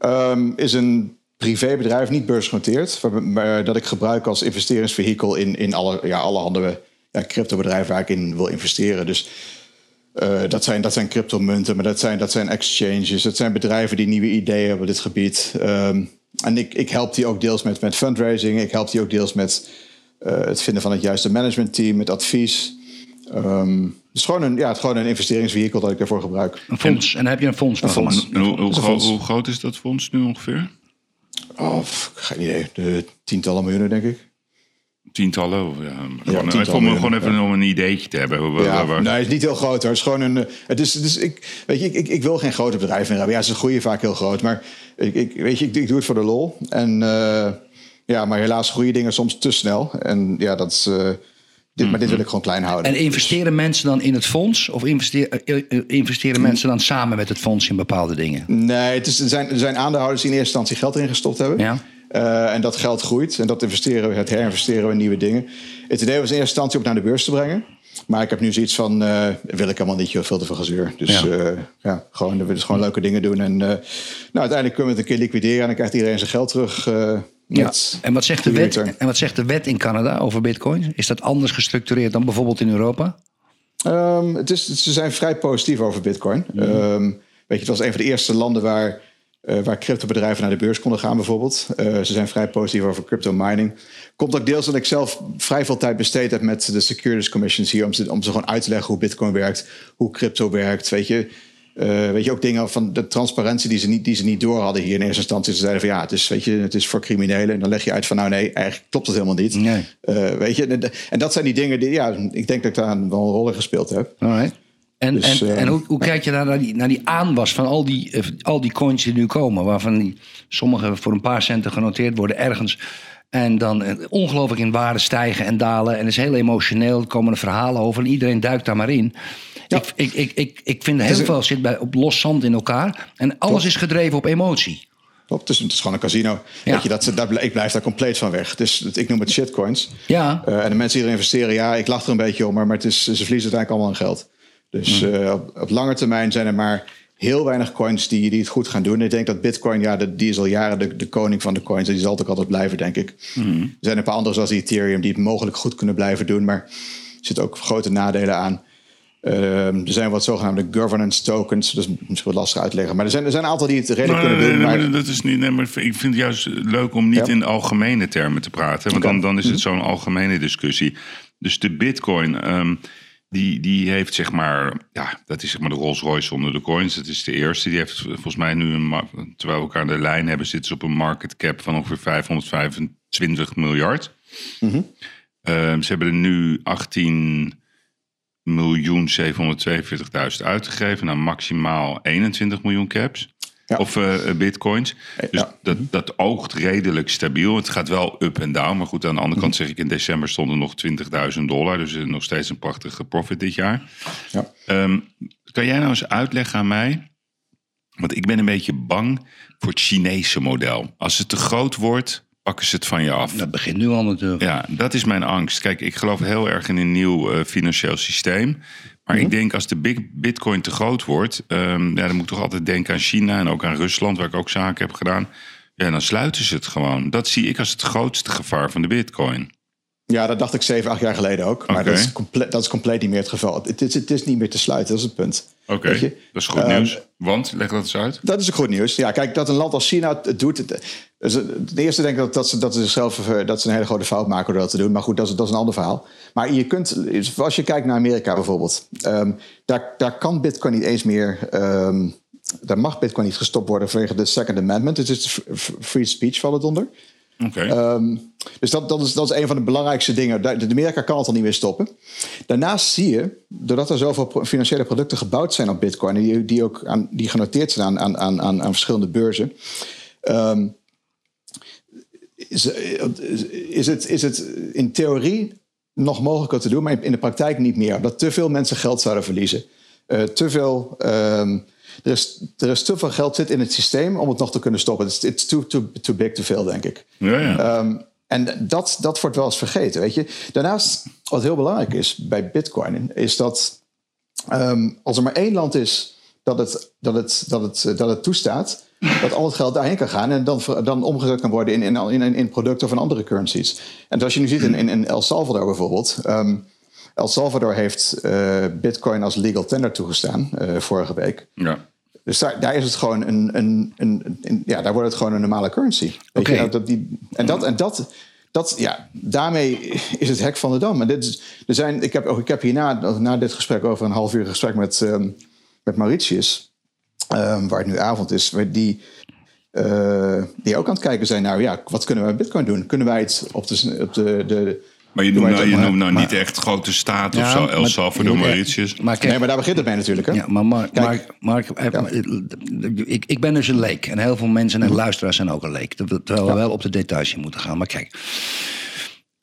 B: Um, is een privébedrijf, niet beursgenoteerd, maar dat ik gebruik als investeringsvehikel in, in alle, ja, alle andere ja, cryptobedrijven waar ik in wil investeren. Dus uh, dat, zijn, dat zijn cryptomunten, maar dat zijn, dat zijn exchanges. Dat zijn bedrijven die nieuwe ideeën hebben op dit gebied. Um, en ik, ik help die ook deels met, met fundraising. Ik help die ook deels met uh, het vinden van het juiste managementteam, met advies. Um, het is gewoon een, ja, het is gewoon een investeringsvehikel dat ik daarvoor gebruik.
C: Een fonds. En, en dan heb je een fonds. Een fonds.
A: En hoe, hoe, groot, hoe, groot is dat fonds nu ongeveer?
B: Oh, geen idee. De tientallen miljoenen, denk ik
A: tientallen. Of, ja, gewoon, ja, tientallen gewoon even om een ideetje te hebben.
B: Ja, nee, het is niet heel groot hoor. Het is gewoon een. Het is, het is, ik, weet je, ik, ik, wil geen grote bedrijven hebben. Ja, ze groeien vaak heel groot. Maar ik, ik weet je, ik, ik doe het voor de lol. En uh, ja, maar helaas groeien dingen soms te snel. En ja, dat is. Uh, dit, maar dit wil ik gewoon klein houden.
C: En investeren mensen dan in het fonds? Of investeren, uh, investeren mensen dan samen met het fonds in bepaalde dingen?
B: Nee, het is, er, zijn, er zijn aandeelhouders die in eerste instantie geld erin gestopt hebben. Ja. Uh, en dat geld groeit en dat investeren we, het herinvesteren we in nieuwe dingen. Het idee was in eerste instantie ook naar de beurs te brengen. Maar ik heb nu zoiets van, uh, wil ik helemaal niet veel te veel gezuur. Dus ja, uh, ja gewoon, we dus gewoon leuke dingen doen. En nou, uiteindelijk kunnen we het een keer liquideren en dan krijgt iedereen zijn geld terug.
C: Ja. En wat, zegt de wet, en wat zegt de wet in Canada over bitcoin? Is dat anders gestructureerd dan bijvoorbeeld in Europa?
B: Um, het is, ze zijn vrij positief over bitcoin. Mm. Um, weet je, het was een van de eerste landen waar uh, waar cryptobedrijven naar de beurs konden gaan bijvoorbeeld. Uh, ze zijn vrij positief over crypto mining. Komt ook deels dat ik zelf vrij veel tijd besteed heb met de Securities Commissions hier... om ze, om ze gewoon uit te leggen hoe bitcoin werkt, hoe crypto werkt. Weet je, uh, weet je ook dingen van de transparantie die ze niet, die ze niet door hadden hier in eerste instantie. Ze zeiden van ja, het is, weet je, het is voor criminelen. En dan leg je uit van nou nee, eigenlijk klopt het helemaal niet. Nee. weet je, en dat zijn die dingen die, ja, ik denk dat ik daar wel een rol in gespeeld heb.
C: Alright. En, dus, en, en hoe, hoe kijk je naar die, naar die aanwas van al die, eh, al die coins die nu komen? Waarvan die, sommige voor een paar centen genoteerd worden ergens. En dan eh, ongelooflijk in waarde stijgen en dalen. En het is heel emotioneel. Er komen er verhalen over. En iedereen duikt daar maar in. Ik, ik, ik, ik, ik vind heel veel zit bij, op los zand in elkaar. En alles is gedreven op emotie.
B: Op, dus het is gewoon een casino.
C: Ja.
B: Weet je, dat, dat, ik blijf daar compleet van weg. Dus ik noem het shitcoins.
C: Ja.
B: Eh, en de mensen die erin investeren, ja, ik lach er een beetje om, maar het is, ze verliezen uiteindelijk allemaal aan geld. Dus
C: Hmm.
B: eh, op, op lange termijn zijn er maar heel weinig coins die, die het goed gaan doen. Ik denk dat Bitcoin, ja, de- die is al jaren de, de koning van de coins. En die zal het ook altijd blijven, denk ik.
C: Hmm.
B: Er zijn een paar andere zoals Ethereum die het mogelijk goed kunnen blijven doen, maar er zitten ook grote nadelen aan. Ehm, er zijn wat zogenaamde governance tokens, dus misschien wat lastig uitleggen. Maar er zijn, er zijn een aantal die het redelijk
A: Nee,
B: kunnen doen.
A: nee,
B: Maar,
A: maar dat is niet. Nee, maar ik vind het juist leuk om niet
B: Ja.
A: in algemene termen te praten. Want dan, dan is
B: Mhm.
A: het zo'n algemene discussie. Dus de Bitcoin, ehm, die, die heeft zeg maar. Ja, dat is zeg maar de Rolls Royce onder de coins. Dat is de eerste. Die heeft volgens mij nu, een, terwijl we elkaar aan de lijn hebben, zitten ze op een market cap van ongeveer 525 miljard.
B: Mhm.
A: Ehm, ze hebben er nu 18 miljoen 742.000 uitgegeven naar maximaal 21 miljoen caps.
B: Ja.
A: Of eh, bitcoins. Dus
B: ja.
A: dat, dat oogt redelijk stabiel. Het gaat wel up en down. Maar goed, aan de andere kant zeg ik... in december stond er nog 20.000 dollar. Dus eh, nog steeds een prachtige profit dit jaar.
B: ja.
A: Ehm, kan jij nou eens uitleggen aan mij... want ik ben een beetje bang voor het Chinese model. Als het te groot wordt, pakken ze het van je af.
C: Dat begint nu al natuurlijk.
A: Ja, dat is mijn angst. Kijk, ik geloof heel erg in een nieuw eh, financieel systeem. Maar ik denk als de big bitcoin te groot wordt... ehm, ja, dan moet ik toch altijd denken aan China en ook aan Rusland... waar ik ook zaken heb gedaan. Ja, dan sluiten ze het gewoon. Dat zie ik als het grootste gevaar van de bitcoin.
B: Ja, dat dacht ik zeven, acht jaar geleden ook. Maar dat, is compleet, dat is compleet niet meer het geval. Het is, het is niet meer te sluiten, dat is het punt.
A: Oké, dat is goed
B: Ehm,
A: nieuws. Want, leg dat eens uit.
B: Dat is goed nieuws. Ja, kijk, dat een land als China het doet. Het, eerste denk ik dat, dat, ze, dat, ze zichzelf, eh, dat ze een hele grote fout maken door dat te doen. Maar goed, dat is, dat is een ander verhaal. Maar je kunt, als je kijkt naar Amerika bijvoorbeeld, ehm, daar, daar kan Bitcoin niet eens meer. ehm, daar mag Bitcoin niet gestopt worden vanwege de Second Amendment. Het is free speech valt het onder. Ehm, dus dat, dat, is, dat is een van de belangrijkste dingen. De Amerika kan het al niet meer stoppen. Daarnaast zie je, doordat er zoveel financiële producten gebouwd zijn op Bitcoin, die, die ook aan, die genoteerd zijn aan, aan, aan, aan, verschillende beurzen, ehm, is, is, het, is het in theorie nog mogelijker te doen, maar in de praktijk niet meer. Omdat te veel mensen geld zouden verliezen. Eh, te veel. ehm, er, is, er is te veel geld zit in het systeem om het nog te kunnen stoppen. It's, it's too, too, too big to fail, denk ik.
A: ja, ja.
B: Ehm, en dat, dat wordt wel eens vergeten, weet je. Daarnaast, wat heel belangrijk is bij Bitcoin, is dat ehm, als er maar één land is dat het, dat het, dat het, dat het toestaat, dat al het geld daarheen kan gaan en dan, dan omgezet kan worden in, in, in, in producten in andere currencies. En zoals je nu ziet in, in, in El Salvador bijvoorbeeld. ehm, El Salvador heeft eh, Bitcoin als legal tender toegestaan eh, vorige week.
A: ja.
B: Dus daar, daar is het gewoon een, een, een, een- ja, daar wordt het gewoon een normale currency. Weet
C: Oké.
B: je, nou, dat die, en dat, en dat, dat, ja, daarmee is het hek van de dam. En dit is, er zijn, ik, heb, ook- ik heb hierna, na dit gesprek, over een half uur gesprek met, ehm, met Mauritius, ehm, waar het nu avond is, die, eh, die ook aan het kijken zijn naar, ja, wat kunnen wij met Bitcoin doen? Kunnen wij het op de, op de, de
A: Maar je
B: Doe
A: noemt nou, je noemt nou
C: maar-
A: niet echt grote staat
C: Ja,
A: of zo. El Salvador, Mauritius.
C: Maar
B: nee, maar daar begint het mee natuurlijk. Hè?
C: Ja, maar Mark. Mark, Mark eh, ik, ik ben dus een leek. En heel veel mensen en luisteraars zijn ook een leek. Terwijl we wel op de details in moeten gaan. Maar kijk,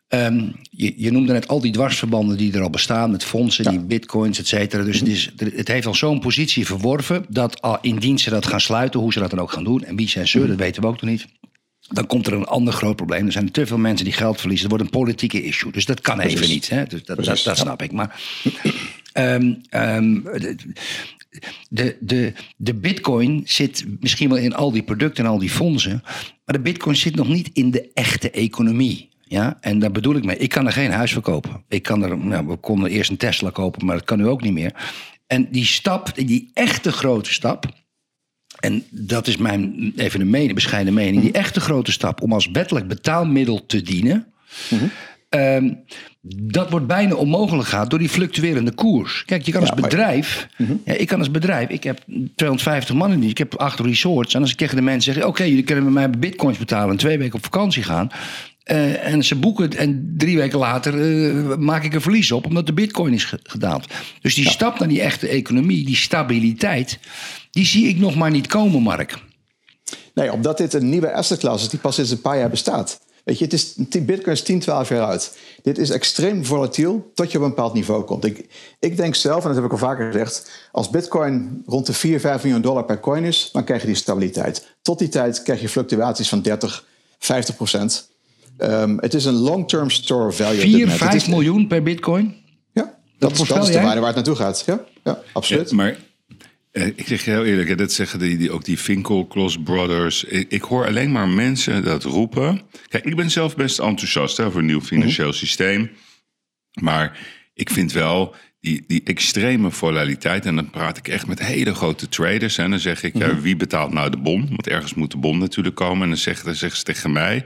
C: ehm, je, je noemde net al die dwarsverbanden die er al bestaan... met fondsen, die bitcoins, et cetera. Dus het, is, het heeft al zo'n positie verworven... dat al indien ze dat gaan sluiten, hoe ze dat dan ook gaan doen... en wie zijn ze, dat weten we ook nog niet... Dan komt er een ander groot probleem. Er zijn te veel mensen die geld verliezen. Het wordt een politieke issue. Dus dat kan even niet. Hè? Dus dat, dat, snap ik. Maar ehm, ehm, de- de, de, de bitcoin zit misschien wel in al die producten en al die fondsen. Maar de bitcoin zit nog niet in de echte economie. Ja, en daar bedoel ik mee. Ik kan er geen huis verkopen. Ik kan er, nou, we konden eerst een Tesla kopen, maar dat kan nu ook niet meer. En die stap, die echte grote stap. En dat is mijn, even een mening, bescheiden mening. Die echte grote stap om als wettelijk betaalmiddel te dienen. Ehm, dat wordt bijna onmogelijk gaat door die fluctuerende koers. Kijk, je kan als
B: maar-
C: bedrijf, ja, ik kan als bedrijf, ik heb 250 man in dienst, ik heb acht resorts. En als ik tegen de mensen zeg, oké, jullie kunnen met mij bitcoins betalen en twee weken op vakantie gaan. eh, en ze boeken het en drie weken later eh, maak ik een verlies op, omdat de bitcoin is ge- gedaald. Dus die stap naar die echte economie, die stabiliteit, die zie ik nog maar niet komen, Mark.
B: Nee, omdat dit een nieuwe asset class is die pas sinds een paar jaar bestaat. Weet je, het is, Bitcoin is 10, 12 jaar oud. dit is extreem volatiel tot je op een bepaald niveau komt. Ik, ik denk zelf, en dat heb ik al vaker gezegd, als bitcoin rond de 4, 5 miljoen dollar per coin is, dan krijg je die stabiliteit. Tot die tijd krijg je fluctuaties van 30, 50 procent. Um, het is een long-term store value.
C: 4, 5 miljoen per bitcoin?
B: Ja, dat, dat, dat is de waarde waar het naartoe gaat. Ja, ja absoluut.
A: Ja, maar ik zeg je heel eerlijk, dat zeggen die, die, ook die Finkelklos Brothers. Ik, ik, hoor alleen maar mensen dat roepen. Kijk, ik ben zelf best enthousiast hè, voor een nieuw financieel mhm. systeem. Maar ik vind wel die, die extreme volatiliteit. En dan praat ik echt met hele grote traders. En dan zeg ik, ja, mhm. wie betaalt nou de bon? Want ergens moet de bon natuurlijk komen. En dan zeggen, dan zeggen ze tegen mij.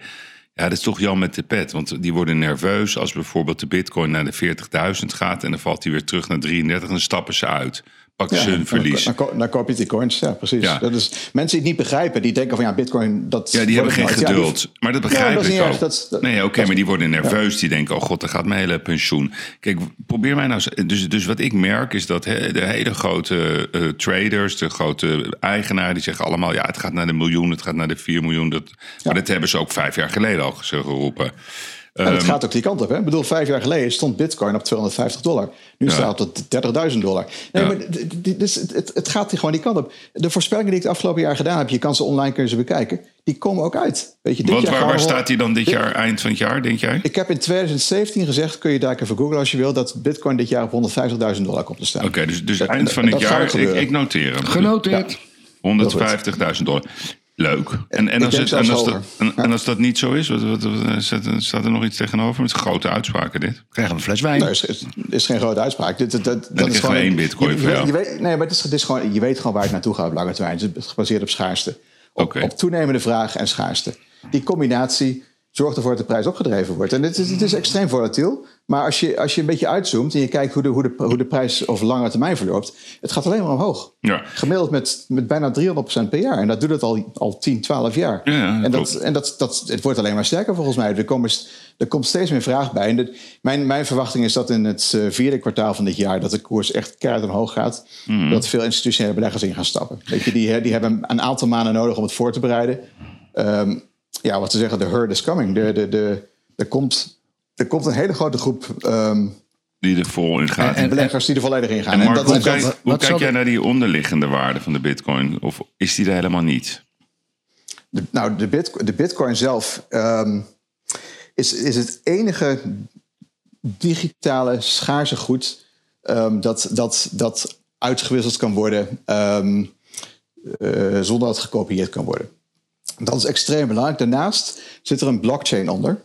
A: Ja, dat is toch Jan met de pet. Want die worden nerveus als bijvoorbeeld de bitcoin naar de 40.000 gaat. En dan valt hij weer terug naar 33 en dan stappen ze uit pakken ze hun verlies.
B: Dan, dan, koop je die coins, ja precies. Ja. Dat is, mensen die het niet begrijpen, die denken van ja, bitcoin... Dat
A: ja, die hebben geen geduld. maar dat begrijp ik ook. Dat, nee, oké, maar die worden nerveus. Die denken, oh god, dan gaat mijn hele pensioen. Kijk, probeer mij nou... Dus, dus wat ik merk is dat de hele grote uh, traders, de grote eigenaren... die zeggen allemaal, ja, het gaat naar de miljoen, het gaat naar de 4 miljoen. Dat, Maar dat hebben ze ook vijf jaar geleden al geroepen.
B: En het ehm, gaat ook die kant op. Hè? Ik bedoel, vijf jaar geleden stond Bitcoin op 250 dollar. Nu staat het op 30.000 dollar. Nee, maar dus het, het gaat gewoon die kant op. De voorspellingen die ik het afgelopen jaar gedaan heb, je kan ze online kunnen ze bekijken, die komen ook uit. Weet je, dit
A: Want waar, waar staat die dan dit, jaar, eind van het jaar, denk jij?
B: Ik heb in 2017 gezegd, kun je daar even googlen als je wil, dat Bitcoin dit jaar op 150.000 dollar komt te staan.
A: Oké, dus, dus eind van het jaar, ik, ik, noteer hem.
C: Genoteerd.
A: 150.000 dollar. Leuk. En, en, als, het, en, als dat, en, als dat niet zo is, wat, wat, staat er nog iets tegenover? Met grote uitspraken dit.
C: Krijgen we een fles wijn?
B: Nee, is, is geen grote uitspraak. Dit, dat, dat,
A: dat is gewoon één bitcoin
B: je, je, weet, Nee, maar het is, het is gewoon, je weet gewoon waar het naartoe gaat op lange termijn. Het is gebaseerd op schaarste. Op, op toenemende vraag en schaarste. Die combinatie zorgt ervoor dat de prijs opgedreven wordt. En het is, het is extreem volatiel. Maar als je, als je een beetje uitzoomt en je kijkt hoe de, hoe de, hoe de prijs over lange termijn verloopt, het gaat alleen maar omhoog.
A: Ja.
B: Gemiddeld met, met bijna 300% per jaar. En dat doet het al, al 10, 12 jaar.
A: Ja,
B: en dat, en dat, dat, het wordt alleen maar sterker volgens mij. Er, komen, er komt steeds meer vraag bij. En mijn, mijn verwachting is dat in het eh, vierde kwartaal van dit jaar dat de koers echt keihard omhoog gaat. Mm. Dat veel institutionele beleggers in gaan stappen. Weet je, die, die hebben een aantal maanden nodig om het voor te bereiden. Um, ja, wat ze zeggen, de herd is coming. De, de, de, er, komt, er komt een hele grote groep. Um,
A: die er vol in gaat.
B: En, beleggers die er volledig in gaan.
A: En, Mark, hoe, kijk, hoe kijk jij naar die onderliggende waarde van de bitcoin? Of is die er helemaal niet?
B: De, nou, de, bit, de bitcoin zelf um, is, is het enige digitale schaarse goed um, dat, dat, dat uitgewisseld kan worden um, uh, zonder dat het gekopieerd kan worden. Dat is extreem belangrijk. Daarnaast zit er een blockchain onder.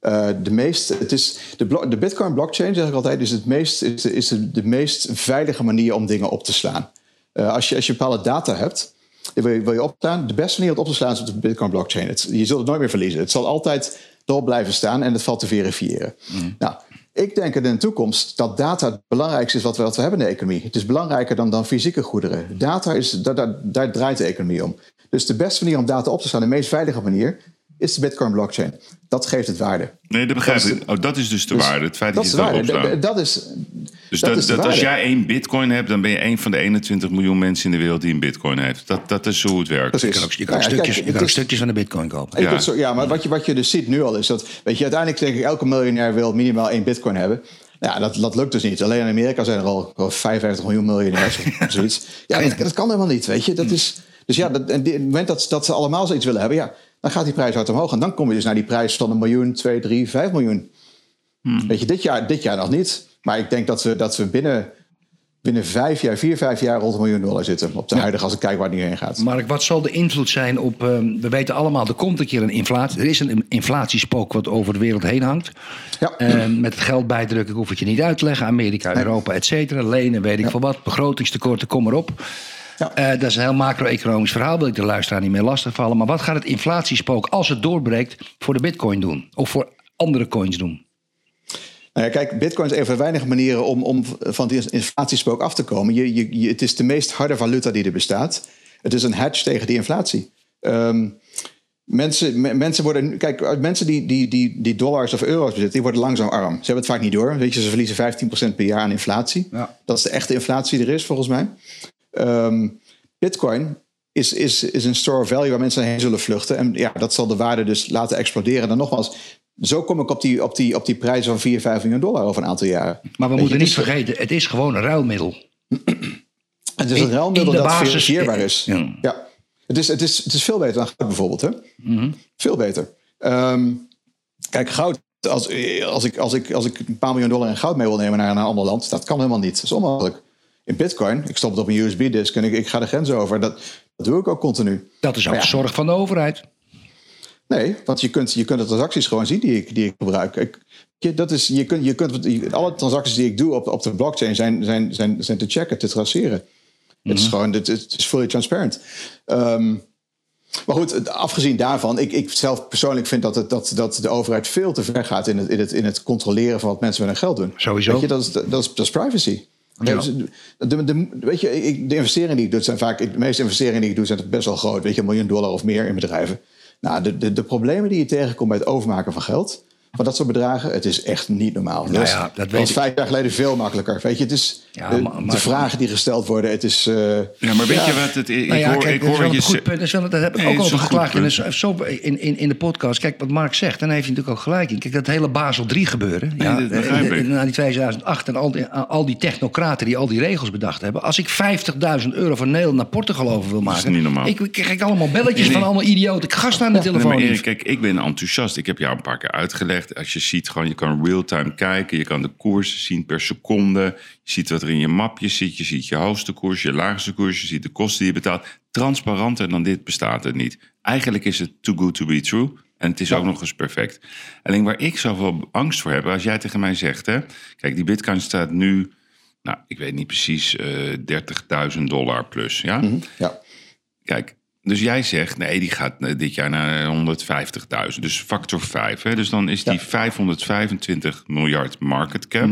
B: Uh, de, meest, het is de, de Bitcoin blockchain, zeg ik altijd, is, het meest, is, de, is de, de meest veilige manier om dingen op te slaan. Uh, als, je, als je bepaalde data hebt, wil je, wil je opslaan. De beste manier om op te slaan is op de Bitcoin blockchain. Het, je zult het nooit meer verliezen. Het zal altijd erop blijven staan en het valt te verifiëren. Mm. Nou, ik denk in de toekomst dat data het belangrijkste is wat we, wat we hebben in de economie. Het is belangrijker dan, dan fysieke goederen. Data is, daar, daar, daar draait de economie om. Dus de beste manier om data op te slaan, de meest veilige manier, is de Bitcoin blockchain. Dat geeft het waarde.
A: Nee, dat begrijp ik. Oh, dat is dus de dus waarde. Het feit dat, dat je het opslaat.
B: Dat is.
A: Dus dat, dat, als jij één bitcoin hebt, dan ben je een van de 21 miljoen mensen in de wereld die een bitcoin heeft. Dat, dat is hoe het werkt.
C: Precies. Je kan ook, je kan stukjes, je kan stukjes van de bitcoin kopen.
B: Ja, zo, ja maar wat je, wat je dus ziet nu al is dat, weet je, uiteindelijk denk ik elke miljonair wil minimaal één bitcoin hebben. Ja, dat, dat lukt dus niet. Alleen in Amerika zijn er al 55 miljoen miljonairs of zoiets. Ja, dat, dat, kan helemaal niet, weet je. Dat is, dus ja, dat, en op het moment dat, dat ze allemaal zoiets willen hebben, ja, dan gaat die prijs hard omhoog. En dan kom je dus naar die prijs van een miljoen, twee, drie, vijf miljoen. Hmm. Weet je, dit jaar, dit jaar nog niet. Maar ik denk dat we, dat we binnen, binnen vijf jaar, vier, vijf jaar rond een miljoen dollar zitten. Op de huidige, als ik kijk waar het nu heen gaat.
C: Mark, wat zal de invloed zijn op. Uh, we weten allemaal, er komt een keer een inflatie. Er is een inflatiespook wat over de wereld heen hangt. Ja. Uh, met het geld bijdrukken, ik hoef het je niet uit te leggen. Amerika, Europa, et cetera. Lenen, weet ik ja. veel wat. Begrotingstekorten, kom maar op. Ja. Uh, dat is een heel macro-economisch verhaal. Wil ik de luisteraar niet meer lastigvallen. Maar wat gaat het inflatiespook, als het doorbreekt, voor de bitcoin doen? Of voor andere coins doen?
B: Nou ja, kijk, Bitcoin is een van de weinige manieren om, om van die inflatiespook af te komen. Je, je, het is de meest harde valuta die er bestaat. Het is een hedge tegen die inflatie. Um, mensen, mensen worden. Kijk, mensen die, die, die, die dollars of euro's bezitten, die worden langzaam arm. Ze hebben het vaak niet door. Weet je, ze verliezen 15% per jaar aan inflatie. Ja. Dat is de echte inflatie die er is, volgens mij. Um, Bitcoin is, is, is een store of value waar mensen heen zullen vluchten. En ja, dat zal de waarde dus laten exploderen. Dan nogmaals, Zo kom ik op die, op die, op die prijs van 4, 5 miljoen dollar over een aantal jaren.
C: Maar we
B: Weet
C: moeten niet
B: is-
C: vergeten, het is gewoon een ruilmiddel.
B: Het is een
C: in-
B: ruilmiddel
C: in de
B: dat
C: basis-
B: verifieerbaar is.
C: Ja.
B: Ja. Het, is, het, is, het is veel beter dan goud bijvoorbeeld. Hè?
C: Mhm.
B: Veel beter. Ehm, kijk, goud, als, als, ik, als, ik, als ik een paar miljoen dollar in goud mee wil nemen naar een ander land, dat kan helemaal niet. Dat is onmogelijk. In bitcoin, ik stop het op een USB-disk en ik, ik ga de grens over. Dat, dat doe ik ook continu.
C: Dat is ook
B: ja.
C: zorg van de overheid.
B: Nee, want je kunt, je kunt de transacties gewoon zien die ik, die ik gebruik. Ik, je, dat is, je kunt, je kunt, alle transacties die ik doe op, op de blockchain zijn, zijn, zijn, zijn te checken, te traceren. Het is gewoon, het, het is fully transparant. Ehm, maar goed, afgezien daarvan, ik, ik zelf persoonlijk vind dat, het, dat, dat de overheid veel te ver gaat in het, in, het, in het controleren van wat mensen met hun geld doen.
C: Sowieso.
B: Weet je, dat, is, dat, is, dat is privacy.
C: Ja.
B: De, de, weet je, de investeringen die ik doe, zijn vaak, de meeste investeringen die ik doe, zijn best wel groot. Weet je, een miljoen dollar of meer in bedrijven. Nou, de, de, de problemen die je tegenkomt bij het overmaken van geld, van dat soort bedragen, het is echt niet normaal.
C: Nou
B: is-
C: ja, dat weet
B: was
C: ik.
B: vijf jaar geleden veel makkelijker. Weet je, het is
C: Ja,
B: de,
C: maar-
B: de
C: maar-
B: vragen die gesteld worden, het is. eh,
A: Ja, maar weet je wat het is? Ik
C: Nou ja,
A: hoor,
C: kijk,
A: ik
C: dat is
A: hoor
C: een
A: je
C: goed punt. Dat, is wel, dat heb ik
A: Nee,
C: ook
A: dat is
C: over geklaagd in, zo in, in, in de podcast. Kijk, wat Mark zegt, dan heeft hij natuurlijk ook gelijk in. Kijk, dat hele Basel 3 gebeuren.
A: Nee,
C: ja,
A: dat begrijp
C: in-
A: ik.
C: Na die 2008 en al die, al die technocraten die al die regels bedacht hebben. Als ik 50.000 euro van Nederland naar Portugal over wil maken.
A: niet normaal.
C: Ik, ik krijg allemaal belletjes
A: Nee, nee.
C: van allemaal idioten. gasten aan de
A: Nee,
C: telefoon.
A: maar Erik,
C: Yves.
A: kijk, ik ben enthousiast. Ik heb jou een paar keer uitgelegd. Als je ziet, gewoon, je kan real-time kijken. Je kan de koersen zien per seconde. Je ziet wat er in je mapje zit. Je ziet je hoogste koers, je laagste koers. Je ziet de kosten die je betaalt. Transparanter dan dit bestaat het niet. Eigenlijk is het too good to be true. En het is ook nog eens perfect. Alleen waar ik zoveel angst voor heb, als jij tegen mij zegt, hè, kijk, die bitcoin staat nu, nou, ik weet niet precies, eh 30.000 dollar plus, ja?
B: ja.
A: Kijk, dus jij zegt, nee, die gaat eh, dit jaar naar 150.000. Dus factor 5. Hè? Dus dan is die 525 miljard market cap.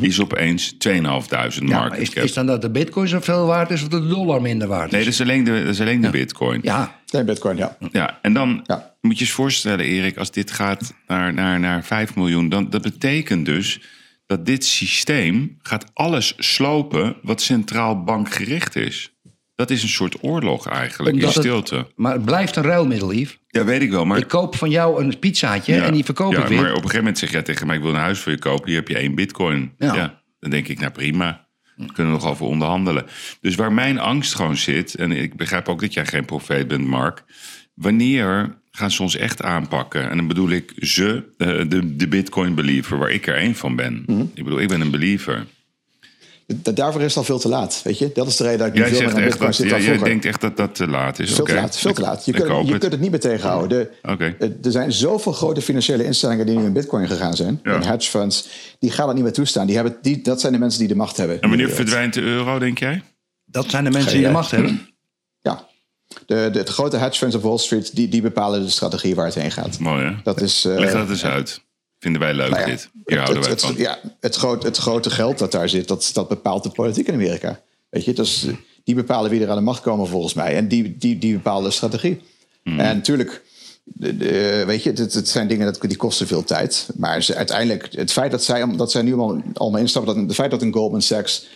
A: Is opeens 2.500
C: Ja, maar
A: market
C: is,
A: cap.
C: is dan dat de bitcoin zoveel waard is of dat de dollar minder waard is?
A: Nee, dat is alleen de, dat is alleen de bitcoin.
C: Ja,
B: Nee, Bitcoin, ja.
A: Ja, en dan
B: Ja.
A: moet je eens voorstellen, Erik, als dit gaat naar, naar, naar 5 miljoen, dan dat betekent dus dat dit systeem gaat alles slopen wat centraal bankgericht is. Dat is een soort oorlog eigenlijk,
C: Omdat
A: in
C: het-
A: stilte.
C: maar het blijft een ruilmiddel, Yves.
A: Ja, weet ik wel, maar...
C: Ik koop van jou een pizzaatje
A: Ja.
C: en die verkoop
A: ja,
C: ik weer.
A: maar op een gegeven moment zeg jij tegen mij, ik wil een huis voor je kopen, hier heb je één bitcoin.
C: Ja.
A: Ja. dan denk ik, nou prima, daar kunnen we nog over onderhandelen. Dus waar mijn angst gewoon zit, en ik begrijp ook dat jij geen profeet bent, Mark, wanneer gaan ze ons echt aanpakken? En dan bedoel ik ze, eh, de, de bitcoin believer, waar ik er één van ben.
C: Mhm.
A: Ik bedoel, ik ben een believer.
B: Da- Daarvoor is het al veel te laat, weet je. Dat is de reden dat ik nu veel meer naar
A: echt
B: Bitcoin
A: dat,
B: zit dan
A: jij
B: vroeger.
A: denkt echt dat dat te laat is.
B: Veel te laat, veel te laat. Je, kunt, je
A: het.
B: kunt het niet meer tegenhouden. De,
A: Oké.
B: eh, Er zijn zoveel grote financiële instellingen die nu in bitcoin gegaan zijn.
A: Ja.
B: En hedge funds, die gaan dat niet meer toestaan. Die hebben, die, dat zijn de mensen die de macht hebben.
A: En wanneer
B: de
A: verdwijnt de euro, denk jij?
C: Dat zijn de mensen
B: Geen
C: die de macht hebben.
B: Ja. De, de, de grote hedge funds op Wall Street, die, die bepalen de strategie waar het heen gaat.
A: Mooi hè?
B: Dat is... eh,
A: Leg dat eens uit. Vinden wij leuk
B: nou ja,
A: dit. Hier houden
B: het,
A: wij
B: het,
A: van.
B: ja, het, groot, het grote geld dat daar zit, dat, dat bepaalt de politiek in Amerika. Weet je, dus, die bepalen wie er aan de macht komen volgens mij. En die, die, die bepalen de strategie.
A: Hmm.
B: En natuurlijk, de, de- weet je, het, het zijn dingen dat, die kosten veel tijd. Maar ze, uiteindelijk, het feit dat zij, dat zij nu allemaal, allemaal instappen, dat, het feit dat een Goldman Sachs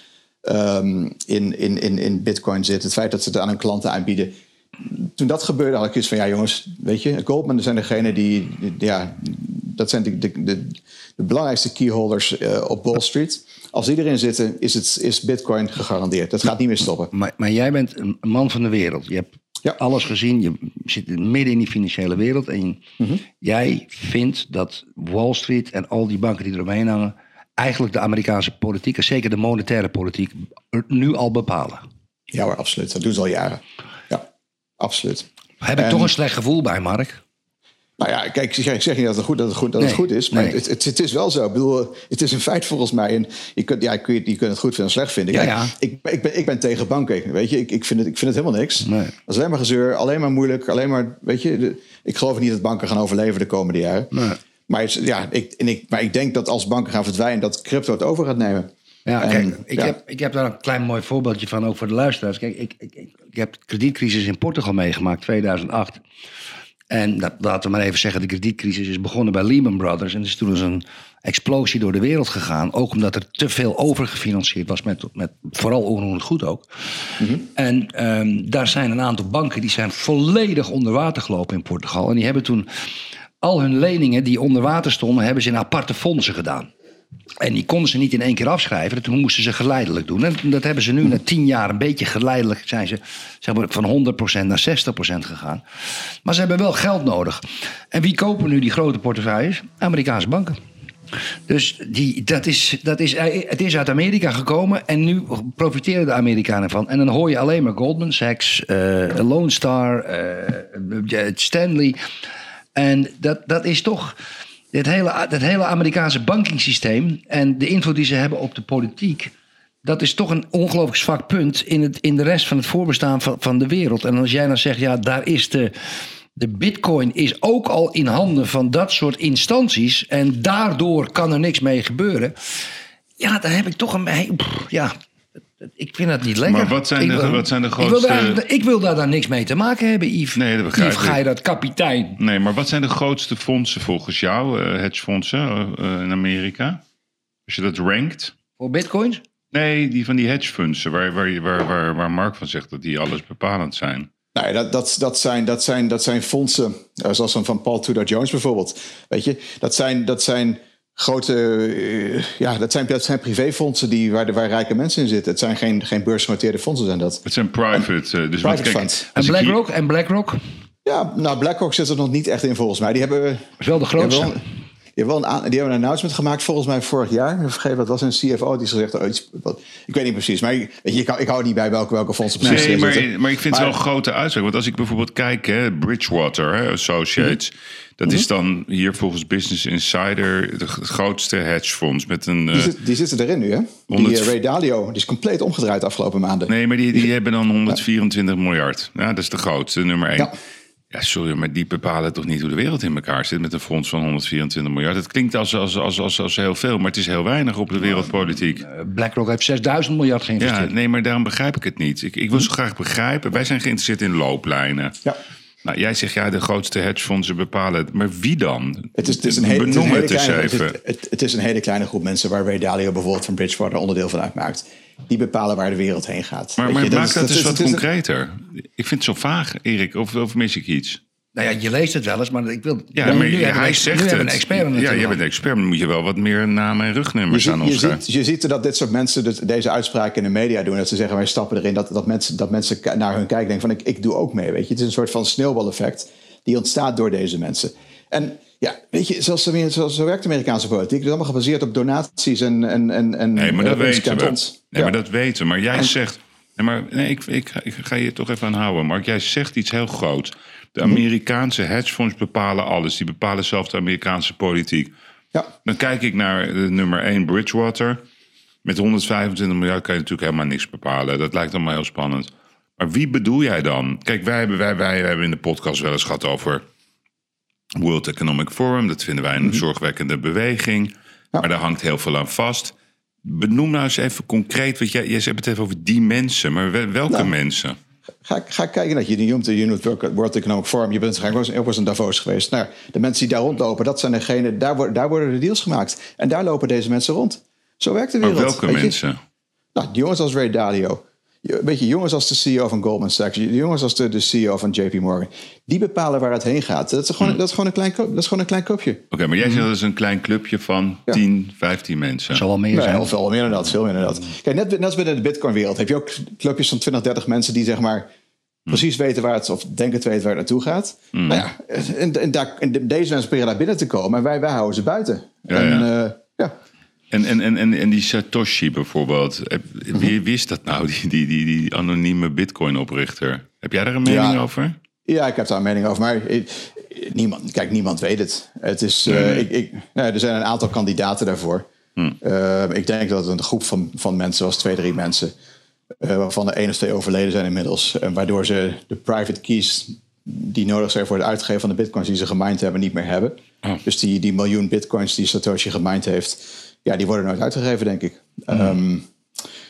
B: ehm, in, in, in, in Bitcoin zit, het feit dat ze het aan hun klanten aanbieden. Toen dat gebeurde, had ik iets van: ja, jongens, weet je, Goldman zijn degene die, die- ja, dat zijn de, de, de, de belangrijkste keyholders eh, op Wall Street. Als die erin zitten, is, het, is Bitcoin gegarandeerd. Dat gaat niet meer stoppen.
C: Maar, maar jij bent een man van de wereld. Je hebt
B: Ja.
C: alles gezien. Je zit midden in die financiële wereld. En
B: Mhm.
C: jij vindt dat Wall Street en al die banken die eromheen hangen... eigenlijk de Amerikaanse politiek, en zeker de monetaire politiek... nu al bepalen.
B: Ja hoor, absoluut. Dat doen ze al jaren. Absoluut.
C: Heb ik
B: En-
C: toch een slecht gevoel bij, Mark?
B: Nou ja, kijk, ik zeg, niet dat het goed, dat het goed, dat
C: Nee,
B: het goed is. Maar
C: nee.
B: het, het, het is wel zo. Ik bedoel, het is een feit volgens mij. En je kunt, ja, kun je, je kunt het goed vinden of slecht vinden.
C: Ja,
B: Kijk,
C: ja.
B: Ik, ik, ben, ik ben tegen bankrekening. Weet je, ik, ik, vind het, ik vind het helemaal niks.
C: Nee.
B: Dat is alleen maar gezeur, alleen maar moeilijk. Alleen maar, weet je, de- ik geloof niet dat banken gaan overleven de komende jaren.
C: Nee.
B: Maar, het, ja, ik, en ik, maar ik denk dat als banken gaan verdwijnen, dat crypto het over gaat nemen.
C: Ja,
B: En,
C: kijk, ik,
B: ja.
C: Heb, ik heb daar een klein mooi voorbeeldje van, ook voor de luisteraars. Kijk, ik, ik heb de kredietcrisis in Portugal meegemaakt, 2008. En dat, laten we maar even zeggen, de kredietcrisis is begonnen bij Lehman Brothers. En er is toen eens een explosie door de wereld gegaan. Ook omdat er te veel overgefinancierd was, met, met vooral onroerend goed ook. En ehm, daar zijn een aantal banken die zijn volledig onder water gelopen in Portugal. En die hebben toen al hun leningen die onder water stonden, hebben ze in aparte fondsen gedaan. En die konden ze niet in één keer afschrijven. Toen moesten ze geleidelijk doen. En dat hebben ze nu na tien jaar een beetje geleidelijk... zijn ze zeg maar, van 100% naar 60% gegaan. Maar ze hebben wel geld nodig. En wie kopen nu die grote portefeuilles? Amerikaanse banken. Dus die, dat is, dat is, het is uit Amerika gekomen en nu profiteren de Amerikanen van. En dan hoor je alleen maar Goldman Sachs, uh, Lone Star, uh, Stanley. En dat, dat is toch het hele, het hele Amerikaanse bankingssysteem en de invloed die ze hebben op de politiek. Dat is toch een ongelooflijk zwak punt in, het, in de rest van het voorbestaan van, van de wereld. En als jij dan zegt, ja, daar is de, de bitcoin is ook al in handen van dat soort instanties. En daardoor kan er niks mee gebeuren. Ja, dan heb ik toch een. Ja, ik vind dat niet lekker.
A: Maar wat zijn, de, wat zijn de grootste...
C: Ik wil, daar, ik wil daar dan niks mee te maken hebben, Yves.
A: Nee, dat begrijp
C: Yves, ga je dat kapitein?
A: Nee, maar wat zijn de grootste fondsen volgens jou, uh, hedgefondsen uh, in Amerika? Als je dat rankt?
C: Voor bitcoins?
A: Nee, die van die hedgefondsen, waar, waar, waar, waar, waar Mark van zegt dat die alles bepalend zijn.
B: Nee, dat, dat, dat, zijn, dat, zijn, dat zijn fondsen, zoals een van Paul Tudor Jones bijvoorbeeld. Weet je, dat zijn, dat zijn grote, uh, ja, dat zijn, dat zijn privéfondsen die, waar, de, waar rijke mensen in zitten. Het zijn geen, geen beursgenoteerde fondsen zijn dat.
A: Het zijn private, uh, dus
B: private funds.
C: En BlackRock? En BlackRock?
B: Ja, nou BlackRock zit er nog niet echt in volgens mij. Die hebben...
C: wel de grootste.
B: Hebben, wel een, die hebben een announcement gemaakt volgens mij vorig jaar. Ik vergeet wat was een CFO die gezegd oh, iets, wat, ik weet niet precies, maar weet je, ik, ik hou niet bij welke, welke fondsen
A: precies Nee, maar, maar ik vind het wel een grote uitspraak. Want als ik bijvoorbeeld kijk, hè, Bridgewater hè, Associates, mm -hmm. dat is dan hier volgens Business Insider de grootste hedgefonds met een...
B: Die, zit, die zitten erin nu, hè? 100... Die uh, Ray Dalio, die is compleet omgedraaid de afgelopen maanden.
A: Nee, maar die, die hebben dan 124 ja. miljard. Ja, dat is de grootste, nummer 1. Ja. Ja, sorry, maar die bepalen toch niet hoe de wereld in elkaar zit met een fonds van 124 miljard. Het klinkt als, als, als, als, als heel veel, maar het is heel weinig op de wereldpolitiek.
C: BlackRock heeft 6000 miljard geïnvesteerd.
A: Ja, nee, maar daarom begrijp ik het niet. Ik, ik wil zo graag begrijpen. Wij zijn geïnteresseerd in looplijnen.
B: Ja.
A: Nou, jij zegt ja, de grootste hedgefondsen bepalen het. Maar wie dan?
B: Het is, het is een, hele, het is een hele kleine, het, het, het, is een hele kleine groep mensen waar Ray Dalio bijvoorbeeld van Bridgewater onderdeel van uitmaakt. Die bepalen waar de wereld heen gaat.
A: Maar, maar je, maak dat, dat eens wat concreter. Ik vind het zo vaag, Erik. Of, of mis ik iets?
C: Nou ja, je leest het wel eens, maar ik wil.
A: Ja, maar
C: nu
A: hij zegt
C: nu
A: het.
C: Een expert
A: ja, je bent een expert, dan moet je wel wat meer namen en rugnummers
B: je
A: aan
B: ons
A: je
B: ziet, je ziet dat dit soort mensen dus deze uitspraken in de media doen. Dat ze zeggen wij stappen erin. Dat, dat, mensen, dat mensen naar hun kijken denken van ik, ik doe ook mee. Weet je, het is een soort van sneeuwbaleffect die ontstaat door deze mensen. En ja, weet je, zoals, zoals zo werkt de Amerikaanse politiek. Het is allemaal gebaseerd op donaties en. en, en, en
A: nee, maar dat
B: uh,
A: weten we. Nee,
B: ja.
A: maar dat weten we. Maar jij en, zegt. Nee, maar nee, ik, ik, ik, ga je toch even aanhouden. Maar jij zegt iets heel groots. De Amerikaanse hedgefonds bepalen alles. Die bepalen zelf de Amerikaanse politiek.
B: Ja.
A: Dan kijk ik naar de nummer 1 Bridgewater. Met 125 miljard kan je natuurlijk helemaal niks bepalen. Dat lijkt allemaal heel spannend. Maar wie bedoel jij dan? Kijk, wij hebben, wij, wij hebben in de podcast wel eens gehad over World Economic Forum. Dat vinden wij een -hmm. zorgwekkende beweging. Ja. Maar daar hangt heel veel aan vast. Benoem nou eens even concreet, want jij, jij hebt het even over die mensen. Maar welke nou. mensen?
B: Ga, ga kijken naar je noemt de Unit World Economic Forum. Je bent ook eens in Davos geweest. Nou, de mensen die daar rondlopen, dat zijn degenen, daar, worden, daar worden de deals gemaakt. En daar lopen deze mensen rond. Zo werkt de wereld.
A: Maar welke mensen?
B: Je? Nou, jongens als Ray Dalio. Weet je, jongens als de CEO van Goldman Sachs, jongens als de, de CEO van JP Morgan, die bepalen waar het heen gaat. Dat is gewoon, hmm. dat is gewoon, een, klein, dat is gewoon een klein clubje.
A: Oké, okay, maar jij zegt dat is een klein clubje van ja. 10, 15 mensen.
C: Zal wel meer
B: nee,
C: zijn.
B: Veel, veel meer dan dat, veel meer dan dat. Kijk, net, net als binnen de Bitcoin-wereld heb je ook clubjes van 20, 30 mensen die zeg maar precies weten waar het, of denken te weten waar het naartoe gaat.
A: Hmm.
B: Nou ja, en, en, daar, en deze mensen proberen daar binnen te komen en wij, wij houden ze buiten.
A: Ja,
B: en,
A: ja.
B: Uh, ja.
A: En, en, en, en, en die Satoshi bijvoorbeeld, wie wist dat nou, die, die, die, die anonieme Bitcoin-oprichter? Heb jij daar een mening
B: ja.
A: over?
B: Ja, ik heb daar een mening over, maar ik, niemand, kijk, niemand weet het. het is,
A: Nee,
B: uh,
A: nee.
B: ik, ik, nou, er zijn een aantal kandidaten daarvoor.
A: Hm.
B: Uh, ik denk dat het een groep van, van mensen was, twee, drie mensen, uh, waarvan er één of twee overleden zijn inmiddels. En waardoor ze de private keys die nodig zijn voor het uitgeven van de bitcoins die ze gemined hebben, niet meer hebben.
A: Oh.
B: Dus die, die miljoen bitcoins die Satoshi gemined heeft, ja, die worden nooit uitgegeven, denk ik.
A: Hmm.
B: Um,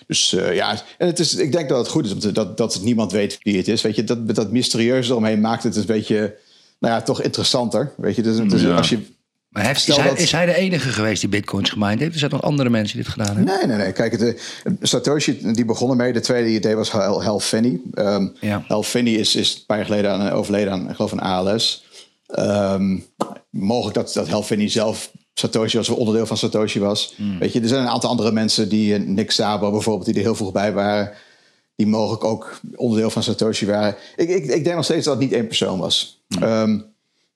B: dus uh, ja, en het is, ik denk dat het goed is om dat, dat niemand weet wie het is. Weet je, dat, dat mysterieuze eromheen maakt het een beetje, nou ja, toch interessanter. Weet je, dus, dus
A: Ja.
B: als je.
C: Maar heeft, is, hij,
B: dat-
C: is hij de enige geweest die bitcoins gemined heeft? Er zijn nog andere mensen die dit gedaan hebben.
B: Nee, nee, nee. Kijk, de, Satoshi, die begonnen mee. De tweede idee was Hal, Hal Finney. Um,
C: Ja.
B: Hal Finney is, is een paar jaar geleden aan, overleden aan, ik geloof, een ALS. Um, mogelijk dat, dat Hal Finney zelf Satoshi was, of onderdeel van Satoshi was. Weet je, er zijn een aantal andere mensen die, eh, Nick Szabo bijvoorbeeld, die er heel vroeg bij waren. Die mogelijk ook onderdeel van Satoshi waren. Ik, ik, ik denk nog steeds dat het niet één persoon was. Ehm,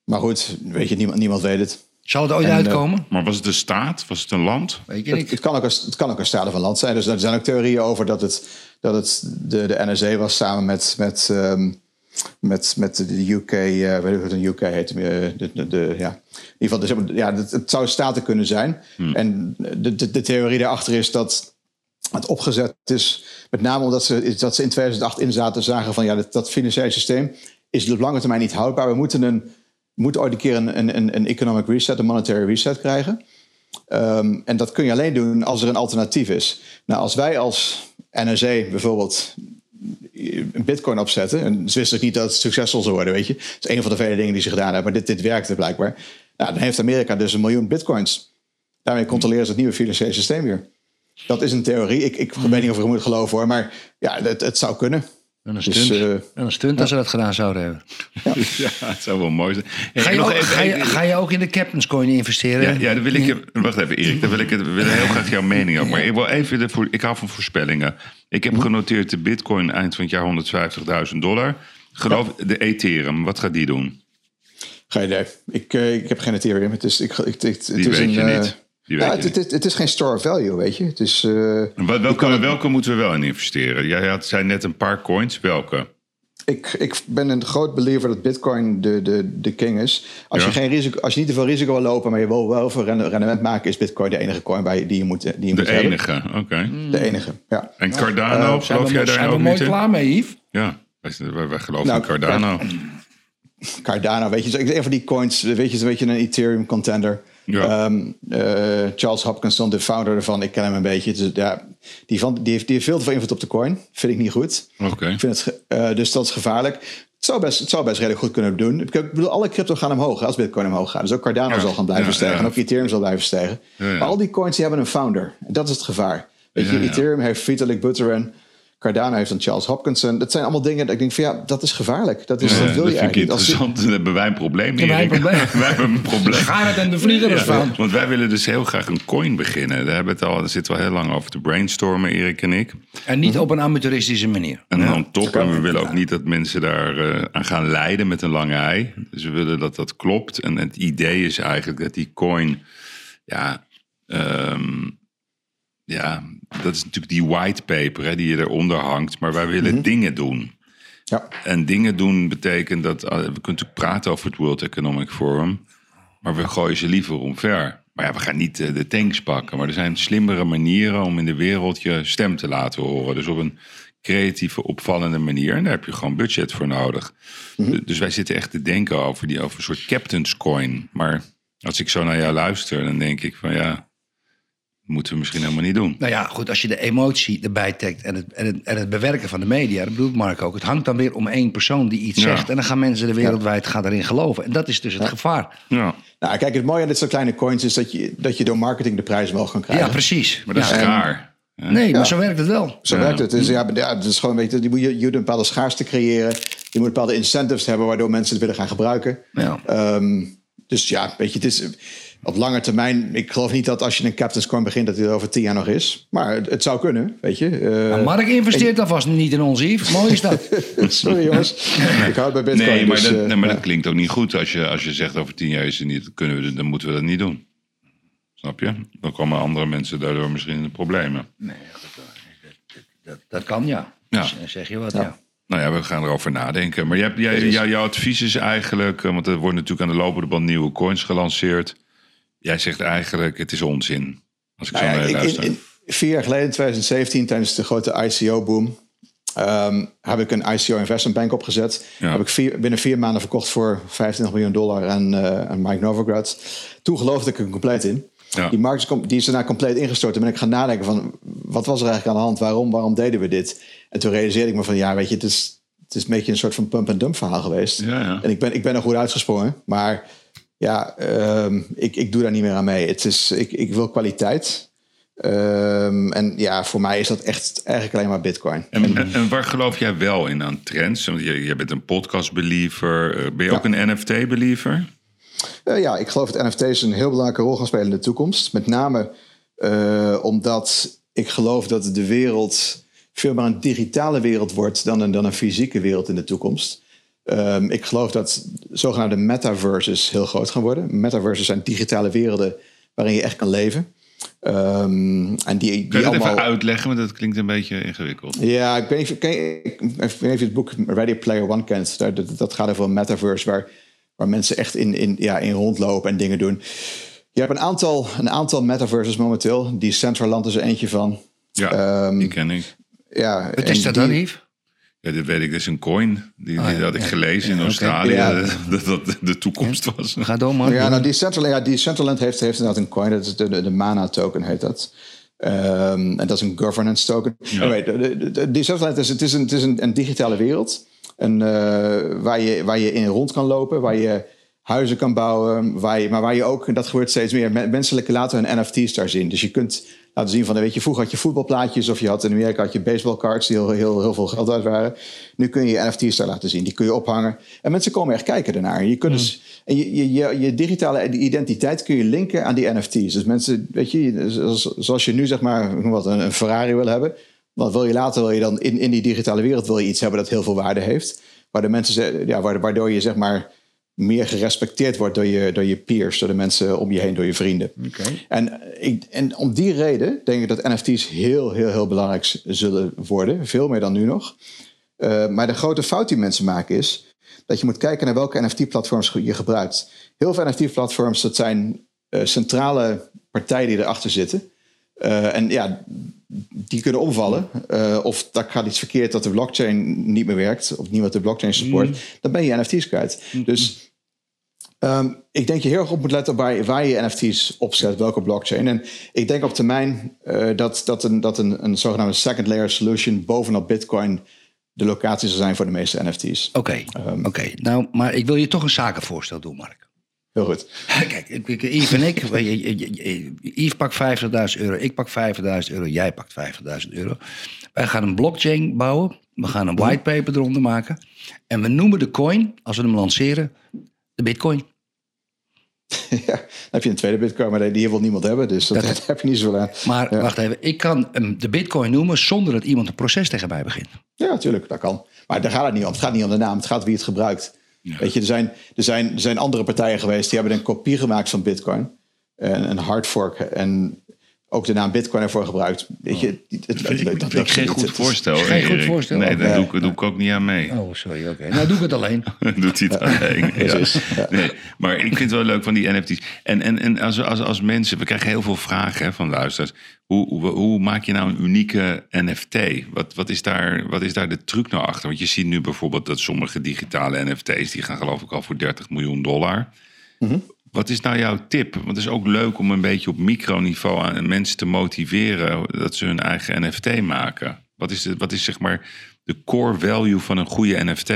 B: maar goed, weet je, niemand, niemand weet het.
C: Zal het ooit
B: En, eh,
C: uitkomen?
A: Maar was het een staat? Was het een land?
C: Weet je
B: Het,
C: niet.
B: het, kan ook een, het kan ook een staat of een land zijn. Dus er zijn ook theorieën over dat het, dat het de, de NSA was samen met, met, ehm, met, met de UK, eh weet ik wat een UK heet. eh, de, de, de, ja. In ieder geval, dus, ja, het, het zou staten kunnen zijn. En de, de, de theorie daarachter is dat het opgezet is, met name omdat ze, dat ze in 2008 inzaten zagen van ja, dat, dat financiële systeem is op lange termijn niet houdbaar. We moeten, een, moeten ooit een keer een, een, een economic reset, een monetary reset krijgen. Ehm, en dat kun je alleen doen als er een alternatief is. Nou, als wij als NRC bijvoorbeeld bitcoin opzetten... en ze wisten niet dat het succesvol zou worden, weet je. Dat is een van de vele dingen die ze gedaan hebben. Maar dit, dit werkte blijkbaar. Nou, dan heeft Amerika dus een miljoen bitcoins. Daarmee controleren ze het nieuwe financiële systeem weer. Dat is een theorie. Ik, ik weet niet of ik er moet geloven hoor. Maar ja, het, het zou kunnen.
C: En een
B: Dus,
C: stunt.
B: eh,
C: En een stunt als ze dat gedaan zouden hebben.
A: Ja, het zou wel mooi zijn. Hey,
C: Ga je, ook,
A: even-
C: ga, je, ga je ook in de Captain's Coin investeren?
A: Ja, ja, dan wil ik je. Wacht even, Erik. Dan wil ik, wil heel graag jouw mening over. Maar ik wil even. De, voor, ik hou van voorspellingen. Ik heb genoteerd de Bitcoin eind van het jaar 150.000 dollar. Geloof de Ethereum. Wat gaat die doen?
B: Geen idee. Ik, eh, ik heb geen Ethereum. Het is, ik, ik, het, het
A: Die
B: is
A: weet
B: een,
A: je
B: eh,
A: niet.
B: Ja,
A: weet
B: het, het, het, het is geen store of value, weet je. Het is, eh,
A: wat- welke, moeten we wel in investeren? Jij had, zei net een paar coins. Welke?
B: ik, ik ben een groot believer dat Bitcoin de, de, de king is. Als,
A: Ja.
B: je geen risico, als je niet te veel risico wil lopen, maar je wil wel veel rende- rendement maken, is Bitcoin de enige coin waar je, die je moet, die je
A: De
B: moet hebben.
A: enige. Oké.
B: De enige, ja.
A: En Cardano,
C: Zijn
A: geloof
C: we,
A: jij daar
C: zijn
A: ook
C: we mooi
A: niet in?
C: klaar mee, Yves?
A: Ja, wij, wij, wij geloven
B: Nou,
A: in Cardano.
B: Cardano, weet je, is een van die coins, weet je, is een beetje een Ethereum contender.
A: Ja.
B: Eh, Charles Hopkinson, de founder ervan, ik ken hem een beetje. Dus, ja, die, van, die, heeft, die heeft veel te veel invloed op de coin. Vind ik niet goed.
A: Oké.
B: Ik vind het, eh, dus dat is gevaarlijk. Het zou, best, het zou best redelijk goed kunnen doen. Ik bedoel, alle crypto gaan omhoog als Bitcoin omhoog gaat. Dus ook Cardano
A: Ja,
B: zal gaan blijven
A: ja,
B: stijgen. En ook Ethereum zal blijven stijgen. Maar al die coins die hebben een founder. Dat is het gevaar. Weet je. Ethereum heeft Vitalik Buterin. Cardano heeft dan Charles Hopkinson. Dat zijn allemaal dingen dat ik denk van ja, dat is gevaarlijk. Dat, is,
A: Ja,
B: dat
A: dat
B: wil je
A: vind ik
B: eigenlijk
A: interessant. Dan hebben wij een probleem.
C: Ja, wij hebben een probleem.
A: wij hebben een probleem.
C: Ga het en de vlieger
A: Ja,
C: van.
A: want wij willen dus heel graag een coin beginnen. Daar, hebben we het al, daar zitten we heel lang over te brainstormen, Erik en ik.
C: En niet op een amateuristische manier.
A: En dan top. En we willen ook niet dat mensen daar eh, aan gaan lijden met een lange ei. Dus we willen dat dat klopt. En het idee is eigenlijk dat die coin... Ja, ehm, ja dat is natuurlijk die white paper hè, die je eronder hangt. Maar wij willen dingen doen.
B: ja.
A: En dingen doen betekent dat... eh, we kunnen natuurlijk praten over het World Economic Forum... maar we gooien ze liever omver. Maar ja, we gaan niet eh, de tanks pakken. Maar er zijn slimmere manieren om in de wereld je stem te laten horen. Dus op een creatieve, opvallende manier. En daar heb je gewoon budget voor nodig. Dus wij zitten echt te denken over, die, over een soort captain's coin. Maar als ik zo naar jou luister, dan denk ik van ja... moeten we misschien helemaal niet doen.
C: Nou ja, goed, als je de emotie erbij trekt en het, en het, en het bewerken van de media, dat bedoelt Mark ook. Het hangt dan weer om één persoon die iets
A: Ja.
C: zegt. En dan gaan mensen er wereldwijd gaan erin geloven. En dat is dus het gevaar.
A: Ja,
B: Nou, kijk, het mooie aan dit soort kleine coins is dat je, dat je door marketing de prijs omhoog kan krijgen.
C: Ja, precies.
A: maar dat
C: Ja.
A: is raar.
C: Nee, maar zo werkt het wel.
B: Zo
A: Ja.
B: werkt het. Dus ja, het is gewoon een beetje, je moet, je, je moet een bepaalde schaarste creëren. Je moet bepaalde incentives hebben waardoor mensen het willen gaan gebruiken.
C: Ja.
B: Ehm, dus ja, weet je, het is op lange termijn. Ik geloof niet dat als je een Captain's Coin begint, dat hij er over tien jaar nog is. Maar het, het zou kunnen, weet je. Eh,
C: Maar Mark investeert alvast niet in ons, Yves. Mooi is dat.
B: sorry jongens, ik hou het bij Bitcoin.
A: Nee, maar,
B: dus,
A: dat,
B: eh,
A: nee, maar
B: ja.
A: dat klinkt ook niet goed. Als je, als je zegt over tien jaar is het niet, kunnen we, dan moeten we dat niet doen. Snap je? Dan komen andere mensen daardoor misschien in de problemen.
C: dat, dat kan, ja.
A: Ja.
C: Zeg je wat, ja.
A: Nou ja, we gaan erover nadenken. Maar jij, jij, jou- jouw advies is eigenlijk, eh, want er wordt natuurlijk aan de lopende band nieuwe coins gelanceerd. Jij zegt eigenlijk, het is onzin. Als ik zo
B: Nou ja,
A: naar
B: in-
A: luister.
B: in- vier jaar geleden, 2017, tijdens de grote ICO-boom, ehm, heb ik een ICO Investment Bank opgezet.
A: Ja.
B: Heb ik vier, binnen vier maanden verkocht voor 25 miljoen dollar aan, eh, aan Mike Novogratz. Toen geloofde ik er compleet in.
A: Ja.
B: Die markt is, die is daarna compleet ingestort. Toen ben ik gaan nadenken van, wat was er eigenlijk aan de hand? Waarom, waarom deden we dit? En toen realiseerde ik me van, ja, weet je, het is, het is een beetje een soort van pump-and-dump verhaal geweest.
A: Ja, ja.
B: En ik ben, ik ben er goed uitgesprongen. Maar ja, ehm, ik, ik doe daar niet meer aan mee. Het is, ik, ik wil kwaliteit. Ehm, en ja, voor mij is dat echt eigenlijk alleen maar bitcoin.
A: En, en, en waar geloof jij wel in aan trends? Want je, je bent een podcast-believer. Eh, Ben je
B: Ja.
A: ook een NFT-believer?
B: Uh, ja, ik geloof dat NFT's een heel belangrijke rol gaan spelen in de toekomst. Met name uh, omdat ik geloof dat de wereld veel meer een digitale wereld wordt dan een, dan een fysieke wereld in de toekomst. Um, ik geloof dat zogenaamde metaverses heel groot gaan worden. Metaverses zijn digitale werelden waarin je echt kan leven.
A: Um, en die, die Kun je allemaal... even uitleggen, want dat klinkt een beetje ingewikkeld.
B: Ja, ik weet niet, ken je, ik weet niet of je het boek Ready Player One kent. Dat, dat, dat gaat over een metaverse waar, waar mensen echt in, in, ja, in rondlopen en dingen doen. Je hebt een aantal, een aantal metaverses momenteel. Die Centraland is er eentje van.
A: Ja, um, die ken ik.
C: Ja, Wat is dat dan, Yves?
A: Ja, dat weet ik. Dat is een coin. Die, die oh, had ik gelezen in Australië. Dat dat de toekomst was.
C: Ga door, man.
B: Ja, nou, die Centraland, ja, die Centraland heeft, heeft inderdaad een coin. Dat is de, de, Mana token heet dat. Um, en dat is een governance token. Ja. Anyway, de, de, die Centraland is, het is, een, het is een, een digitale wereld. En, uh, waar, je, waar je in rond kan lopen. Waar je huizen kan bouwen. Waar je, maar waar je ook, en dat gebeurt steeds meer, menselijke laten hun NFT's daar zien. Dus je kunt laten zien van, weet je, vroeger had je voetbalplaatjes of je had in Amerika had je baseballcards die heel, heel, heel veel geld uit waren. Nu kun je je NFT's daar laten zien, die kun je ophangen. En mensen komen echt kijken ernaar. Je kunt mm. dus, en je, je, je, je, digitale identiteit kun je linken aan die NFT's. Dus mensen, weet je, zoals je nu zeg maar wat, een, een Ferrari wil hebben, wat wil je later, wil je dan in, in die digitale wereld wil je iets hebben dat heel veel waarde heeft. Waar de mensen, ja, waardoor je zeg maar meer gerespecteerd wordt door je, door je peers, door de mensen om je heen, door je vrienden. Okay. En, ik, en om die reden denk ik dat NFT's heel, heel, heel belangrijk zullen worden. Veel meer dan nu nog. Uh, maar de grote fout die mensen maken is dat je moet kijken naar welke NFT-platforms je gebruikt. Heel veel NFT-platforms, dat zijn uh, centrale partijen die erachter zitten. Uh, en ja, die kunnen omvallen. Uh, of daar gaat iets verkeerd dat de blockchain niet meer werkt. Of niemand de blockchain support. Mm. Dan ben je NFT's kwijt. Mm. Dus um, ik denk je heel erg op moet letten waar, waar je NFT's opzet. Welke blockchain. En ik denk op termijn uh, dat, dat, een, dat een, een zogenaamde second layer solution bovenop Bitcoin de locatie zal zijn voor de meeste NFT's.
C: Oké, okay. um, oké. nou, maar ik wil je toch een zakenvoorstel doen, Mark.
B: Heel goed.
C: Kijk, Yves en ik, Yves pakt 50.000 euro, ik pak 50.000 euro, jij pakt 50.000 euro. Wij gaan een blockchain bouwen, we gaan een whitepaper eronder maken. En we noemen de coin, als we hem lanceren, de bitcoin.
B: Ja, dan heb je een tweede bitcoin, maar die wil niemand hebben, dus dat, heb je niet zo aan.
C: Maar wacht even, ik kan de bitcoin noemen zonder dat iemand een proces tegen mij begint.
B: Ja, natuurlijk, dat kan. Maar daar gaat het niet om. Het gaat niet om de naam, het gaat wie het gebruikt. Weet je, er zijn, er, zijn, er zijn andere partijen geweest die hebben een kopie gemaakt van Bitcoin. En een hard fork. En ook de naam Bitcoin ervoor gebruikt. Weet je,
A: het, dat, vind ik geen goed voorstel.
C: Geen goed voorstel.
A: Nee, daar doe, ik, doe ik ook niet aan mee.
C: Oh, sorry, oké. Nou, doe ik het alleen.
A: Doet hij het alleen. Ja. Nee, maar ik vind het wel leuk van die NFT's. En, en, en als, als, als mensen, we krijgen heel veel vragen hè, van luisteraars. Hoe, hoe, hoe, maak je nou een unieke NFT? Wat, wat, is daar, wat is daar de truc nou achter? Want je ziet nu bijvoorbeeld dat sommige digitale NFT's... die gaan geloof ik al voor 30 miljoen dollar. Mm wat is nou jouw tip? Want het is ook leuk om een beetje op microniveau aan mensen te motiveren dat ze hun eigen NFT maken. Wat is, de, wat is zeg maar de core value van een goede NFT?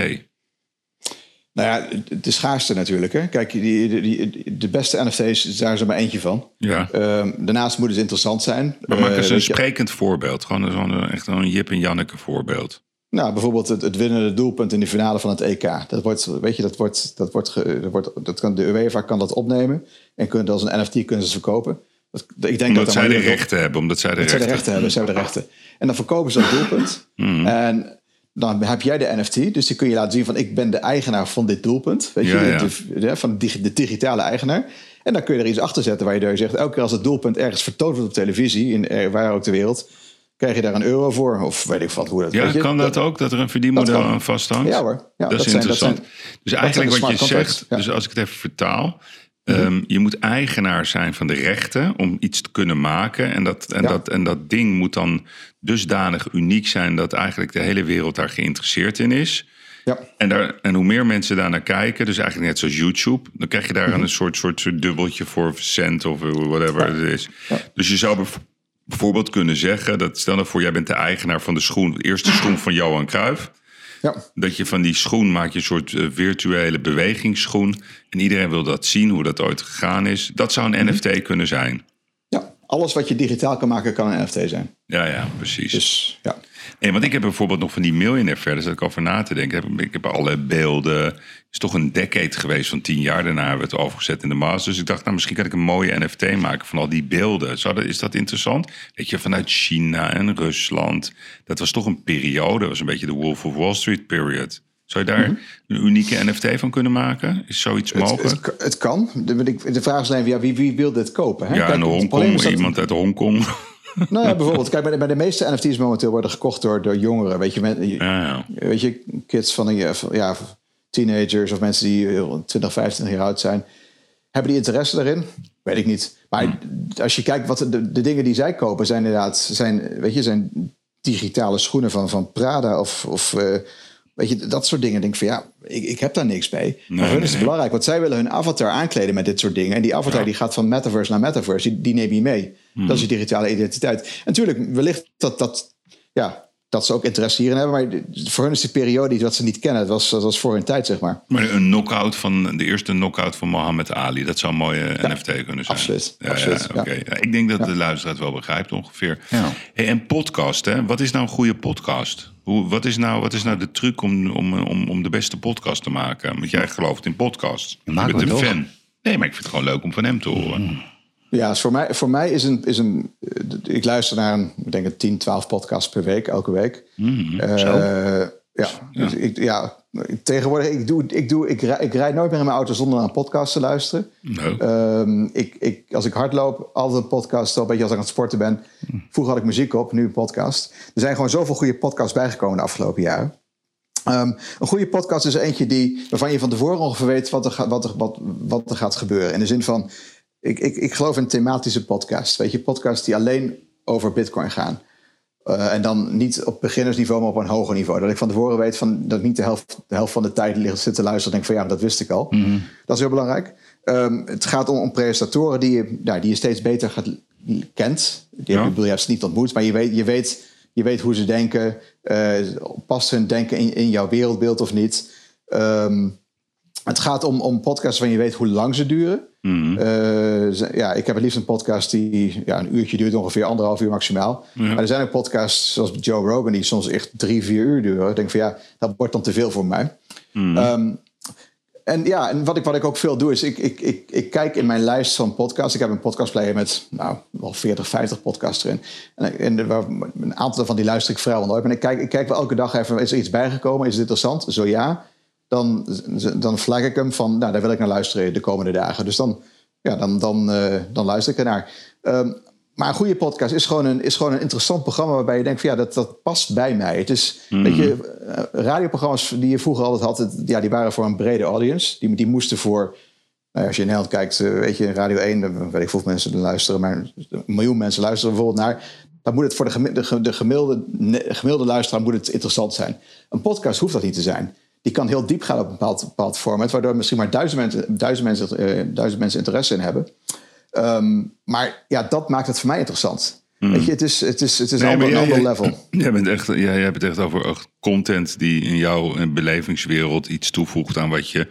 B: Nou ja, de schaarste natuurlijk. Hè? Kijk, die, die, de beste NFT's, daar is er maar eentje van.
A: Ja.
B: Um, daarnaast moet het interessant zijn.
A: Maar maak eens uh, een sprekend voorbeeld. Gewoon zo'n echt een Jip en Janneke voorbeeld.
B: Nou, bijvoorbeeld het, het winnende doelpunt in de finale van het EK. Dat wordt, weet je, dat wordt, dat wordt, dat wordt, dat kan, de UEFA kan dat opnemen en kunt als een NFT kunnen ze verkopen.
A: Dat, ik denk omdat dat zij de rechten hebben, omdat zij de, rechten.
B: zij de rechten hebben, ze hebben de rechten. En dan verkopen ze dat doelpunt. Hmm. En dan heb jij de NFT, dus die kun je laten zien van ik ben de eigenaar van dit doelpunt. Weet je, de, de, van de, de digitale eigenaar. En dan kun je er iets achter zetten waar je zegt, elke keer als het doelpunt ergens vertoond wordt op televisie, in, eh, waar ook ter wereld, krijg je daar een euro voor. Of weet ik wat hoe dat
A: Ja, weet je? kan dat, ook? Dat er een verdienmodel aan vasthangt?
B: Ja hoor. Ja,
A: dat, is interessant. dus eigenlijk wat je zegt, dus als ik het even vertaal. Mhm. Ehm, je moet eigenaar zijn van de rechten om iets te kunnen maken. En dat, en, dat, en dat ding moet dan dusdanig uniek zijn dat eigenlijk de hele wereld daar geïnteresseerd in is. Ja. En, daar, en hoe meer mensen daar naar kijken, dus eigenlijk net zoals YouTube, dan krijg je daar mhm. een soort, soort, soort dubbeltje voor cent of whatever het is. Dus je zou bijvoorbeeld kunnen zeggen dat stel nou voor, jij bent de eigenaar van de schoen, de eerste schoen van Johan Cruijff. Ja. Dat je van die schoen maak je een soort uh, virtuele bewegingsschoen. En iedereen wil dat zien, hoe dat ooit gegaan is. Dat zou een mhm. NFT kunnen zijn.
B: Ja, alles wat je digitaal kan maken, kan een NFT zijn.
A: Ja, ja, precies.
B: Dus ja.
A: Nee, want ik heb bijvoorbeeld nog van die miljonair verder, dat ik over na te denken. heb. Ik heb alle beelden. Het is toch een decade geweest van tien jaar. Daarna hebben we het overgezet in de Masters. Dus ik dacht, nou, misschien kan ik een mooie NFT maken van al die beelden. Zou dat, is dat interessant? Weet je, vanuit China en Rusland. Dat was toch een periode. Dat was een beetje de Wolf of Wall Street period. Zou je daar een unieke NFT van kunnen maken? Is zoiets mogelijk?
B: het, het kan. De, de vraag is alleen, ja, wie, wie wil dit kopen? Hè?
A: ja,
B: Kijk,
A: in Hongkong. Iemand uit Hongkong.
B: Nou ja, bijvoorbeeld, kijk, bij de, bij de meeste NFT's momenteel worden gekocht door, door jongeren. Weet je, men,
A: Ja, ja.
B: weet je, kids van een ja, teenagers of mensen die heel 20, 25 jaar oud zijn. Hebben die interesse daarin? Weet ik niet. Maar als je kijkt wat de, de dingen die zij kopen zijn inderdaad, zijn, weet je, zijn digitale schoenen van, van Prada of, of eh, weet je, dat soort dingen. Ik denk van ja, ik, ik heb daar niks mee. maar hun
A: nee,
B: is het
A: nee.
B: belangrijk, want zij willen hun avatar aankleden met dit soort dingen. En die avatar die gaat van metaverse naar metaverse, die, die neem je mee. Dat is je digitale identiteit. En natuurlijk, wellicht dat, dat, ja, dat ze ook interesse hierin hebben. Maar voor hun is die periode iets wat ze niet kennen. Dat was, dat was voor hun tijd, zeg maar.
A: Maar een knockout van de eerste knockout van Mohammed Ali, dat zou een mooie NFT kunnen zijn.
B: absoluut,
A: Ja,
B: absoluut,
A: ja, oké.
B: ja.
A: Ja, ik denk dat de luisteraar het wel begrijpt ongeveer.
C: Ja.
A: Hey, en podcast, hè? Wat is nou een goede podcast? Hoe, wat, is nou, wat is nou de truc om, om, om, om de beste podcast te maken? Want jij gelooft in podcasts. Je bent een fan. Nee, maar ik vind het gewoon leuk om van hem te horen.
B: Ja, dus voor mij, voor mij is een, is een. eh, Ik luister naar een, ik denk een 10, 12 podcasts per week, elke week. Eh, ja, dus ik, ja, tegenwoordig, ik, doe, ik, doe, ik, rij, ik rijd nooit meer in mijn auto zonder naar een podcast te luisteren.
A: Nou,
B: Ehm, ik, ik, als ik hardloop, altijd een podcast op. Weet je, als ik aan het sporten ben. Vroeger had ik muziek op, nu een podcast. Er zijn gewoon zoveel goede podcasts bijgekomen de afgelopen jaren. Ehm, een goede podcast is eentje die, waarvan je van tevoren ongeveer weet wat er, wat, er, wat, wat er gaat gebeuren. In de zin van, ik, ik, ik geloof in thematische podcast. Weet je, podcasts die alleen over bitcoin gaan. Eh, en dan niet op beginnersniveau, maar op een hoger niveau. Dat ik van tevoren weet van, dat ik niet de helft, de helft van de tijd lig, zit te luisteren. En denk van ja, dat wist ik al. Dat is heel belangrijk. Ehm, het gaat om, om presentatoren die je, ja, die je steeds beter gaat, kent. Die
A: Ja.
B: heb je ze niet ontmoet, maar je weet, je weet, je weet hoe ze denken. Eh, past hun denken in, in jouw wereldbeeld of niet? Ehm, het gaat om, om podcasts waarvan je weet hoe lang ze duren.
A: Mhm.
B: Eh, ja, ik heb het liefst een podcast die ja, een uurtje duurt, ongeveer anderhalf uur maximaal. Maar er zijn ook podcasts zoals Joe Rogan die soms echt drie, vier uur duren. Ik denk van ja, dat wordt dan te veel voor mij. Ehm, en ja, en wat ik, wat ik ook veel doe, is ik, ik, ik, ik kijk in mijn lijst van podcasts. Ik heb een podcastplayer met nou, wel 40, 50 podcasts erin. En, en een aantal van die luister ik vrijwel nooit. En ik kijk, ik kijk wel elke dag even, is er iets bijgekomen? Is het interessant? Zo ja. Dan, dan flag ik hem van, nou, daar wil ik naar luisteren de komende dagen. Dus dan, ja, dan, dan, eh, dan luister ik ernaar. Ehm, maar een goede podcast is gewoon een, is gewoon een interessant programma waarbij je denkt van ja, dat, dat past bij mij. Het is, weet je, eh, radioprogramma's die je vroeger altijd had, het- ja, die waren voor een brede audience. Die, die moesten voor, nou als je in Nederland kijkt, eh, weet je, Radio 1, dan weet ik hoeveel mensen er luisteren, maar een miljoen mensen luisteren bijvoorbeeld naar. Dan moet het voor de, de, ge- de gemiddelde, gemiddelde luisteraar moet het interessant zijn. Een podcast hoeft dat niet te zijn. Die kan heel diep gaan op een bepaald, bepaald format, waardoor misschien maar duizend mensen, duizend mensen, eh, duizend mensen interesse in hebben. Ehm, maar ja, dat maakt het voor mij interessant. Weet je, het is, het is, het is
A: Nee,
B: een ander, level.
A: Jij bent echt, jij, jij hebt het echt over content die in jouw eh, belevingswereld iets toevoegt aan wat je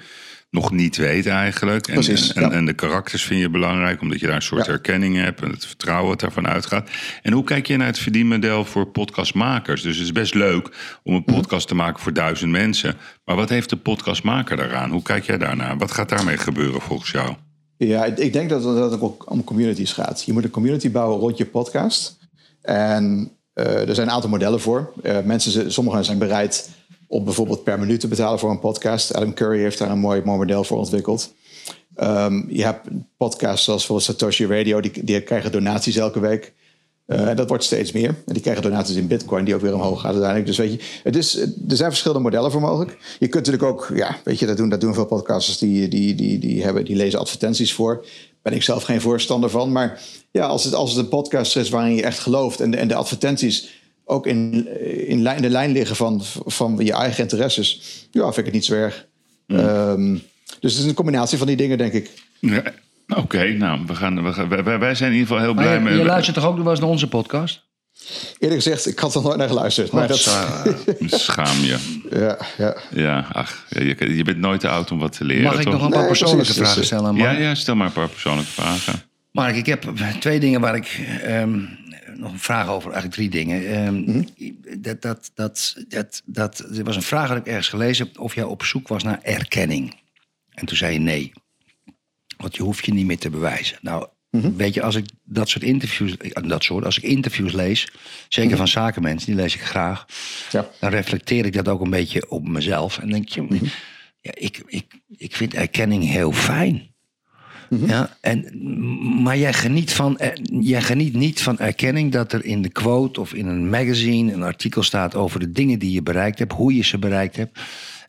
A: nog niet weet eigenlijk. En,
B: Precies,
A: en,
B: ja.
A: en de karakters vind je belangrijk, omdat je daar een soort
B: Ja.
A: herkenning hebt en het vertrouwen dat daarvan uitgaat. En hoe kijk je naar het verdienmodel voor podcastmakers? Dus het is best leuk om een
B: Mhm.
A: podcast te maken voor duizend mensen. Maar wat heeft de podcastmaker daaraan? Hoe kijk jij daarnaar? Wat gaat daarmee gebeuren volgens jou?
B: Ja, ik denk dat het, ook om communities gaat. Je moet een community bouwen rond je podcast. En eh, er zijn een aantal modellen voor. Eh, mensen, sommigen zijn bereid om bijvoorbeeld per minuut te betalen voor een podcast. Adam Curry heeft daar een mooi, model voor ontwikkeld. Ehm, je hebt podcasts zoals bijvoorbeeld Satoshi Radio, die, die krijgen donaties elke week. Eh, en dat wordt steeds meer. En die krijgen donaties in bitcoin, die ook weer omhoog gaat uiteindelijk. Dus weet je, het is, er zijn verschillende modellen voor mogelijk. Je kunt natuurlijk ook, ja, weet je, dat doen, dat doen veel podcasters die, die, die, die, hebben, die lezen advertenties voor. Ben ik zelf geen voorstander van. Maar ja, als het, als het een podcast is waarin je echt gelooft en de, en de advertenties ook in, in, lijn, in de lijn liggen van, van je eigen interesses, ja, vind ik het niet zo erg. Ehm, dus het is een combinatie van die dingen, denk ik.
A: Ja, Oké, nou, we gaan, we gaan, wij, wij zijn in ieder geval heel
C: Maar
A: blij
C: je,
A: met...
C: je luistert toch ook nog wel eens naar onze podcast?
B: Eerlijk gezegd, ik had er nooit naar geluisterd. Maar dat,
A: Schaam je.
B: ja, ja.
A: Ja, ach, je, je bent nooit te oud om wat te leren,
C: Mag ik
A: toch?
C: nog een paar
B: Nee,
C: persoonlijke
B: precies,
C: vragen stellen
A: Ja, ja, stel maar een paar persoonlijke vragen.
C: Mark, ik heb twee dingen waar ik ehm, nog een vraag over, eigenlijk drie dingen. Ehm, dat, dat, dat, dat, dat, er was een vraag dat ik ergens gelezen heb of jij op zoek was naar erkenning. En toen zei je nee. Want je hoeft je niet meer te bewijzen. Nou, weet je, als ik dat soort interviews, eh, dat soort, als ik interviews lees, zeker van zakenmensen, die lees ik graag,
B: Ja.
C: dan reflecteer ik dat ook een beetje op mezelf. En denk je, ja, ik, ik, ik vind erkenning heel fijn. Ja, en, maar jij geniet, van, er- jij geniet niet van erkenning dat er in de quote of in een magazine een artikel staat over de dingen die je bereikt hebt, hoe je ze bereikt hebt.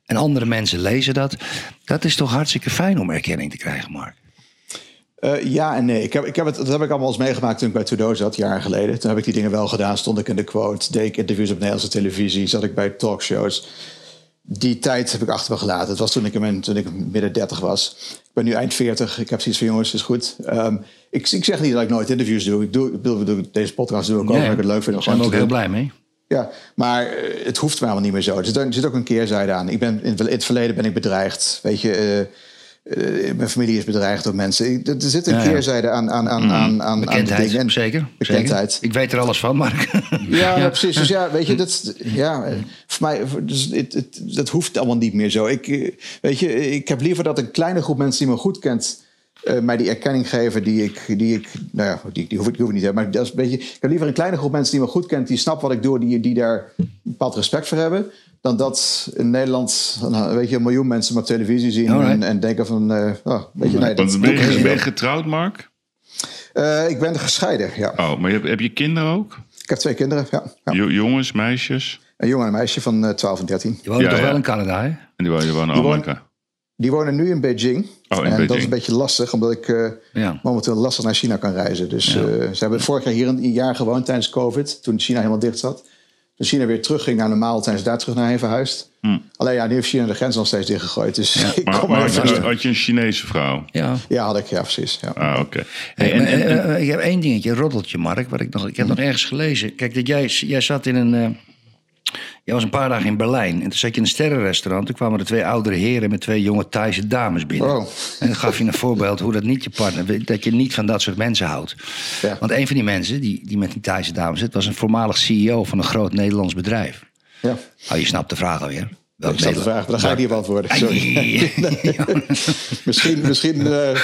C: En andere mensen lezen dat. Dat is toch hartstikke fijn om erkenning te krijgen, Mark?
B: Eh, ja en nee. Ik heb, ik heb het, dat heb ik allemaal eens meegemaakt toen ik bij Trudeau zat, jaren geleden. Toen heb ik die dingen wel gedaan. Stond ik in de quote, deed ik interviews op Nederlandse televisie, zat ik bij talkshows. Die tijd heb ik achter me gelaten. Het was toen ik, in toen ik midden 30 was. Ik ben nu eind 40. Ik heb zoiets van jongens, is goed. Ehm, ik, ik zeg niet dat ik nooit interviews doe. Ik doe, ik deze podcast doe ik ook, omdat ik het leuk vind.
C: Daar zijn we ook heel blij mee.
B: Ja, maar eh, het hoeft mij allemaal niet meer zo. Er zit, er zit ook een keerzijde aan. Ik ben, in, het- in het verleden ben ik bedreigd. Weet je, eh, eh, mijn familie is bedreigd door mensen. Er zit een
C: Ja, ja.
B: keerzijde aan, aan, aan, aan, aan, aan
C: Bekendheid.
B: En-
C: zeker.
B: Bekendheid.
C: Zeker. Ik weet er alles van, Mark.
B: Ja, ja, precies. Dus ja, weet je, dat, ja, voor mij, dus het, het, dat hoeft allemaal niet meer zo. Ik, eh, weet je, ik heb liever dat een kleine groep mensen die me goed kent, eh, mij die erkenning geven die ik, die ik nou ja, die, die hoef ik, die hoef ik niet te hebben. Maar dat is een beetje, ik heb liever een kleine groep mensen die me goed kent, die snapt wat ik doe, die, die daar een bepaald respect voor hebben. Dan dat in Nederland nou, weet je, een miljoen mensen me op televisie zien en, en denken van, eh, oh, weet je, nee, dat
A: ben, je,
B: niet.
A: ben je getrouwd, Mark?
B: Eh, ik ben gescheiden, ja.
A: Oh, maar heb je kinderen ook?
B: Ik heb twee kinderen, ja. ja.
A: Jo- jongens, meisjes?
B: Een jongen en een meisje van eh, 12 en 13.
C: Je woont
A: Ja,
C: toch
A: ja.
C: wel in Canada, hè?
A: En die wonen, die wonen
B: Die
A: in
B: wonen-
A: Amerika.
B: Die wonen nu in Beijing.
A: Oh, in
B: en dat is
A: Beijing.
B: een beetje lastig, omdat ik eh,
C: Ja.
B: momenteel lastig naar China kan reizen. Dus eh, ze hebben vorig jaar hier een, een jaar gewoond tijdens COVID, toen China helemaal dicht zat. Toen China weer terugging naar normaal, zijn ze daar terug naar heen verhuisd. Alleen ja, nu heeft China de grens nog steeds dichtgegooid. Dus ik
A: Hm. Maar,
B: kom
A: maar
B: maar
A: had,
B: even
A: je, had je een Chinese vrouw?
C: Ja.
B: Ja, had ik, ja, precies. Ja.
A: Ah, oké.
C: Hey,
A: Hey, en,
C: maar,
A: en, en-
C: eh, eh, ik heb één dingetje, roddeltje, Mark. Wat ik, nog, ik heb nog ergens gelezen. Kijk, dat jij, jij zat in een. eh, jij was een paar dagen in Berlijn. En toen zat je in een sterrenrestaurant. Toen kwamen er twee oudere heren met twee jonge Thaise dames binnen.
B: Oh.
C: En dan gaf je een voorbeeld hoe dat niet je partner. Dat je niet van dat soort mensen houdt.
B: Ja.
C: Want een van die mensen die, die met die Thaise dames zit, was een voormalig CEO van een groot Nederlands bedrijf.
B: Ja.
C: Oh, je snapt de vraag alweer. Welk
B: Ik zat te vragen, maar dan ga ik niet beantwoorden. Sorry. Misschien misschien eh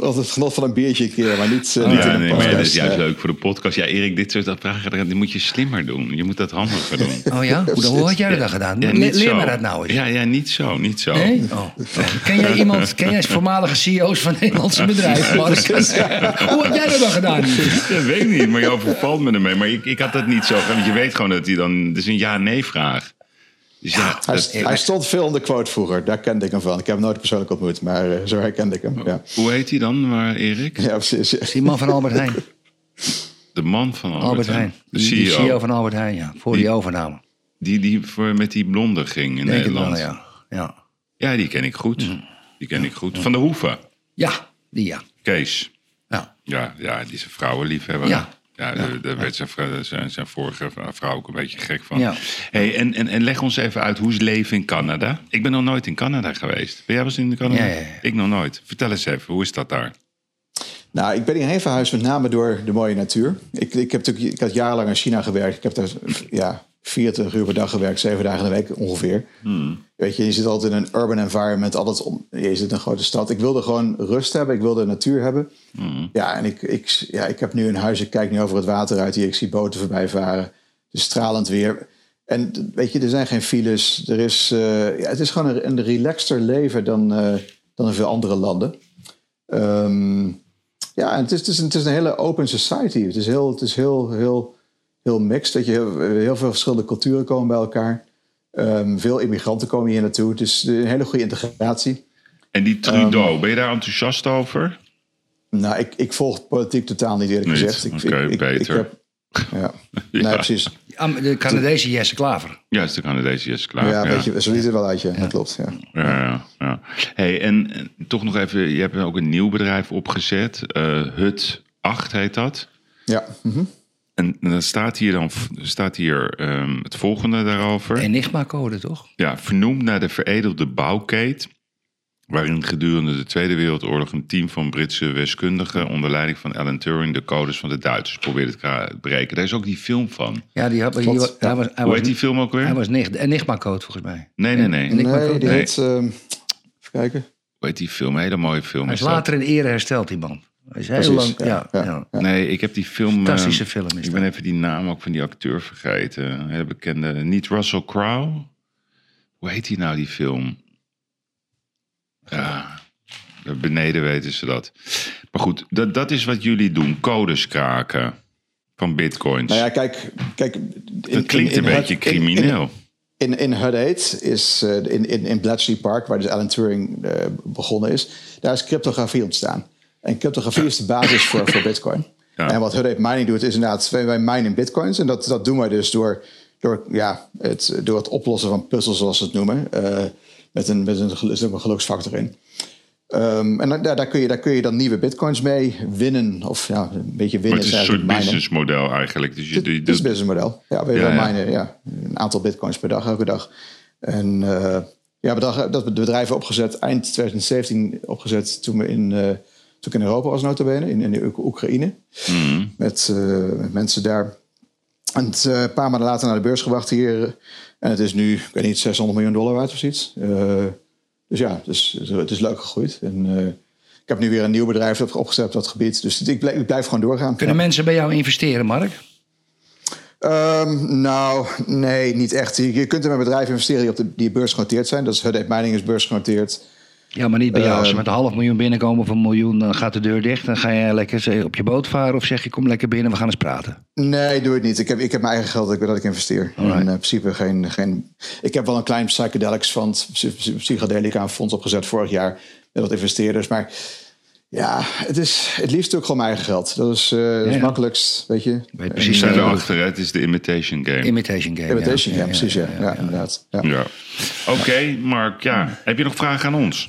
B: als het genot van een biertje een keer, maar niet, eh, niet in
A: ja,
B: een
A: nee, maar ja, dat is juist leuk voor de podcast. Ja, Erik, dit soort vragen die moet je slimmer doen. Je moet dat handiger doen.
C: Oh ja? Hoe, had jij dat gedaan?
A: Ja,
C: Le-
A: niet
C: leer
A: zo.
C: me dat nou eens.
A: Ja, ja, niet zo, niet zo.
C: Nee? Oh. Ken jij iemand, ken jij voormalige CEO's van Nederlandse bedrijven, Mark? Hoe had jij dat dan gedaan?
A: Dat weet ik niet, maar je overvalt me ermee. Maar ik, ik had dat niet zo gedaan, want je weet gewoon dat hij dan... Het is een ja-nee vraag. Dus ja,
B: Hij,
A: dat-
B: hij stond veel in de quote vroeger, daar kende ik hem van. Ik heb hem nooit persoonlijk ontmoet, maar eh, zo herkende ik hem. Ja,
A: hoe heet hij dan, maar Erik?
B: ja precies. ja.
C: Die man van Albert Heijn.
A: De man van Albert,
C: Albert Heijn.
A: De
C: Die, die
A: CEO.
C: CEO van Albert Heijn, ja. Voor die overname.
A: Die, die voor, met die blonde ging in
C: Denk
A: Nederland.
C: wel, ja. Ja.
A: Ja, die ken ik goed. Die ken ik goed. Van de Hoeven.
C: ja, die ja.
A: Kees.
C: ja.
A: Ja, ja, die is een vrouwenliefhebber.
C: Ja.
A: Ja, daar- daar werd zijn, zijn, zijn vorige vrouw ook een beetje gek van.
C: Ja.
A: Hey, en, en, en leg ons even uit, hoe is het leven in Canada? Ik ben nog nooit in Canada geweest. Ben jij wel eens in Canada?
C: Ja, ja, ja.
A: Ik nog nooit. Vertel eens even, hoe is dat daar?
B: Nou, ik ben hierheen verhuisd met name door de mooie natuur. Ik, ik, heb natuurlijk, ik had jarenlang in China gewerkt. Ik heb daar ja, 24 uur per dag gewerkt, zeven dagen in de week ongeveer. Weet je, je zit altijd in een urban environment, altijd om, je zit in een grote stad. Ik wilde gewoon rust hebben, ik wilde natuur hebben. Ja, en ik, ik, ja, ik heb nu een huis, ik kijk nu over het water uit hier, ik zie boten voorbij varen. Het is stralend weer. En weet je, er zijn geen files. Er is, eh, ja, het is gewoon een, een relaxter leven dan, eh, dan in veel andere landen. Ehm, ja, en het is, het, is het is een hele open society. Het is heel, het is heel, heel, heel mixed. Dat je heel, heel veel verschillende culturen komen bij elkaar. Ehm, veel immigranten komen hier naartoe. Het is een hele goede integratie.
A: En die Trudeau,
C: Ehm,
A: ben je daar enthousiast over?
B: Nou, ik, ik volg politiek totaal niet eerlijk
A: Niet?
B: gezegd. Ik,
A: Oké, beter.
B: Ik heb, ja. Nee, precies.
C: Am- De Canadese Jesse Klaver.
A: Ja, is de Canadese yes, klaar.
B: Ja, weet je, zo ziet het er wel uit, ja. Dat klopt, ja.
A: Ja, ja, ja. Hey, en, en toch nog even, je hebt ook een nieuw bedrijf opgezet. eh, Hut 8 heet dat.
B: Ja, mhm.
A: En dan staat hier dan staat hier ehm, het volgende daarover.
C: Enigma-code, toch?
A: Ja, vernoemd naar de veredelde bouwkeet. waarin gedurende de Tweede Wereldoorlog een team van Britse wiskundigen onder leiding van Alan Turing de codes van de Duitsers probeerde te breken. Daar is ook die film van.
C: Ja, die had, die, hij was, hij
A: Hoe
C: was,
A: heet die film ook weer?
C: Hij was nicht- Enigma-code volgens mij.
A: Nee, nee, nee.
B: Nee, die heet... ehm, even kijken.
A: Hoe heet die film? Een hele mooie film.
C: Hij
A: is
C: is
A: dat.
C: later in ere hersteld, die man. Hij is heel
B: Precies,
C: lang...
B: ja,
C: Ja,
B: ja.
C: ja.
A: Nee, ik heb die film...
C: Fantastische
A: eh,
C: film is
A: Ik
C: dat.
A: ben even die naam ook van die acteur vergeten. Een hele bekende... Niet Russell Crowe? Hoe heet die nou, die film? Ja, beneden weten ze dat. Maar goed, dat, dat is wat jullie doen. Codes kraken van bitcoins.
B: Nou ja, kijk... kijk in,
A: dat klinkt
B: in- in
A: een beetje
B: in-
A: crimineel.
B: In, in HUD 8 is eh, in, in, in Bletchley Park, waar dus Alan Turing eh, begonnen is, daar is cryptografie ontstaan. En cryptografie is de basis voor, voor Bitcoin.
A: Ja.
B: En wat HUD 8 mining doet, is inderdaad, wij, minen Bitcoins. En dat, dat doen wij dus door, door, ja, het, door het oplossen van puzzels, zoals ze het noemen. eh, met een, met een, ook een geluksfactor in. Ehm, en daar, daar, kun je, daar kun je dan nieuwe bitcoins mee winnen. Of ja, een beetje
A: Maar
B: winnen.
A: het is een soort businessmodel eigenlijk. Dus je,
B: dit is een businessmodel. Ja, we
A: Ja,
B: minen ja, een aantal bitcoins per dag, elke dag. En eh, ja, bedag, dat bedrijf opgezet eind 2017 opgezet toen, we in, eh, ik in Europa was nota bene, in, in de Oek- Oekraïne.
A: Mhm.
B: Met, eh, met mensen daar. En het, eh, een paar maanden later naar de beurs gebracht hier. En het is nu, ik weet niet, 600 miljoen dollar waard of iets. Eh, dus ja, het is, het is leuk gegroeid. En ik heb nu weer een nieuw bedrijf opgezet op dat gebied. Dus ik blijf, ik blijf gewoon doorgaan.
C: Kunnen
B: Ja.
C: mensen bij jou investeren, Mark?
B: Ehm, nou, nee, niet echt. Je, je kunt in een bedrijf investeren die op de die beursgenoteerd zijn. Dat is 8 Mining is beursgenoteerd.
C: Ja, maar niet bij jou. Als ze
B: Ehm.
C: met een half miljoen binnenkomen of een miljoen, dan gaat de deur dicht. Dan ga je lekker op je boot varen of zeg je kom lekker binnen, we gaan eens praten.
B: Nee, doe het niet. Ik heb, ik heb mijn eigen geld dat ik, dat ik investeer.
C: Alright.
B: In eh, principe geen, geen... Ik heb wel een klein psychedelics fund, psy- psychedelica een fonds opgezet vorig jaar. Met wat investeerders. Maar ja, het is het liefst ook gewoon mijn eigen geld. Dat is, eh dat is
C: Ja,
B: het makkelijkst, weet je.
C: weet precies
A: zijn
C: Ja.
A: erachter, het is de imitation game.
C: Imitation game.
B: Imitation,
C: ja.
B: ja, precies. Ja, ja, inderdaad. Ja.
A: ja. Oké, Mark, ja. Heb je nog vragen aan ons?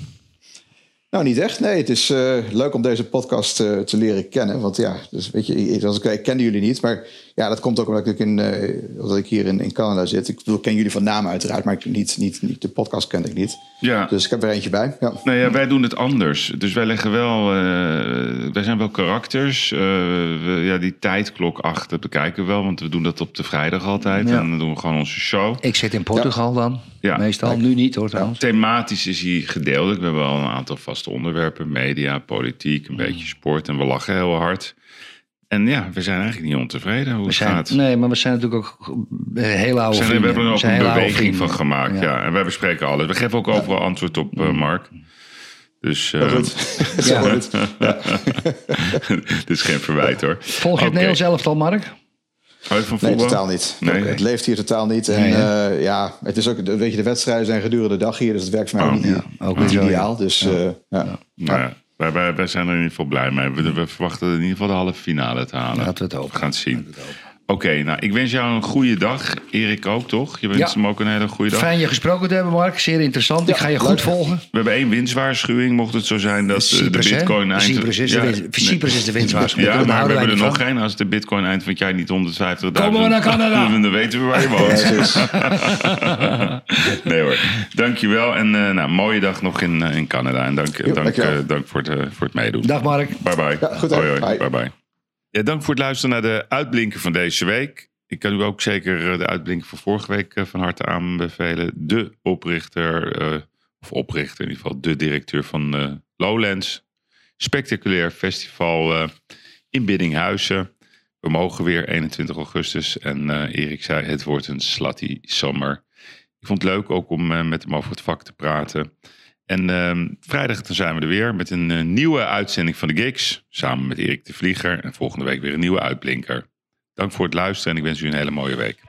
B: Nou, niet echt. Nee, het is eh, leuk om deze podcast eh, te leren kennen. Want ja, dus weet je, ik- ik, ik kende jullie niet. Maar ja, dat komt ook omdat ik, in, eh, omdat ik hier in, in Canada zit. Ik bedoel, ik ken jullie van naam uiteraard, maar ik niet, niet, niet, de podcast kende ik niet.
A: Ja.
B: Dus ik heb er eentje bij. Ja.
A: Wij doen het anders. Dus wij leggen wel. eh, wij zijn wel karakters. Eh, we- ja, die tijdklok achter bekijken we wel. Want we doen dat op de vrijdag altijd.
C: Ja.
A: En dan doen we gewoon onze show.
C: Ik zit in Portugal dan.
A: Ja.
C: Meestal. Nu niet hoor trouwens.
A: Thematisch is hij gedeeltelijk. We hebben wel een aantal vaste onderwerpen: media, politiek, een beetje sport. En we lachen heel hard. En ja, we zijn eigenlijk niet ontevreden hoe
C: We
A: het
C: zijn,
A: gaat.
C: nee, maar we zijn natuurlijk ook eh, hele oude
A: We, zijn, we
C: vrienden.
A: hebben er ook een beweging van
C: vrienden.
A: gemaakt. Ja. En wij bespreken alles. We geven ook overal antwoord op, eh, Mark. Dus
B: Heel
A: eh,
B: goed. Zo
C: Ja.
B: goed.
A: dit is geen verwijt hoor.
C: Volg je het
A: Oké.
C: Nederlands elftal, Mark?
A: Van
B: Nee,
A: voetbal?
B: totaal niet.
A: Nee.
B: Het leeft hier totaal niet. En
C: Nee,
B: eh, ja, het is ook, weet je, de wedstrijden zijn gedurende de dag hier. Dus het werkt voor mij
A: Oh,
B: ook niet,
C: ja. Ook
B: niet
C: ja.
B: ideaal. Dus eh, ja.
A: Nou ja, wij, wij, wij zijn er in ieder geval blij mee. We, we verwachten in ieder geval de halve finale te halen.
C: Laten we het hopen.
A: We gaan het zien. Oké, nou, ik wens jou een goede dag. Erik ook, toch? Je wenst
C: Ja.
A: hem ook een hele goede dag.
C: Fijn je gesproken te hebben, Mark. Zeer interessant. ik ga je goed
B: leuk.
C: volgen.
A: We hebben één winstwaarschuwing, mocht het zo zijn dat eh, de bitcoin eind...
C: Cyprus is de win- Cyprus is de winstwaarschuwing.
A: Ja, maar we hebben er nog
C: van.
A: geen. Als de bitcoin eind van jaar niet 150.000...
C: Komen we naar Canada.
A: Dan weten we waar je woont. nee hoor. Dankjewel. En eh, nou, mooie dag nog in, eh, in Canada. En dank, dank, eh, dank voor, het, voor het meedoen.
C: Dag Mark.
A: Bye bye.
B: Ja, goed,
A: hoi, hoi.
B: Bye.
A: bye, bye. Ja, dank voor het luisteren naar de uitblinker van deze week. Ik kan u ook zeker eh, de uitblinker van vorige week eh, van harte aanbevelen. De oprichter, eh, of oprichter in ieder geval, de directeur van Lowlands. Spectaculair festival in Biddinghuizen. We mogen weer 21 augustus. En Erik zei, het wordt een slutty summer. Ik vond het leuk ook om met hem over het vak te praten. En ehm, vrijdag dan zijn we er weer met een eh, nieuwe uitzending van de Gigs. Samen met Erik de Vlieger. En volgende week weer een nieuwe uitblinker. Dank voor het luisteren en ik wens u een hele mooie week.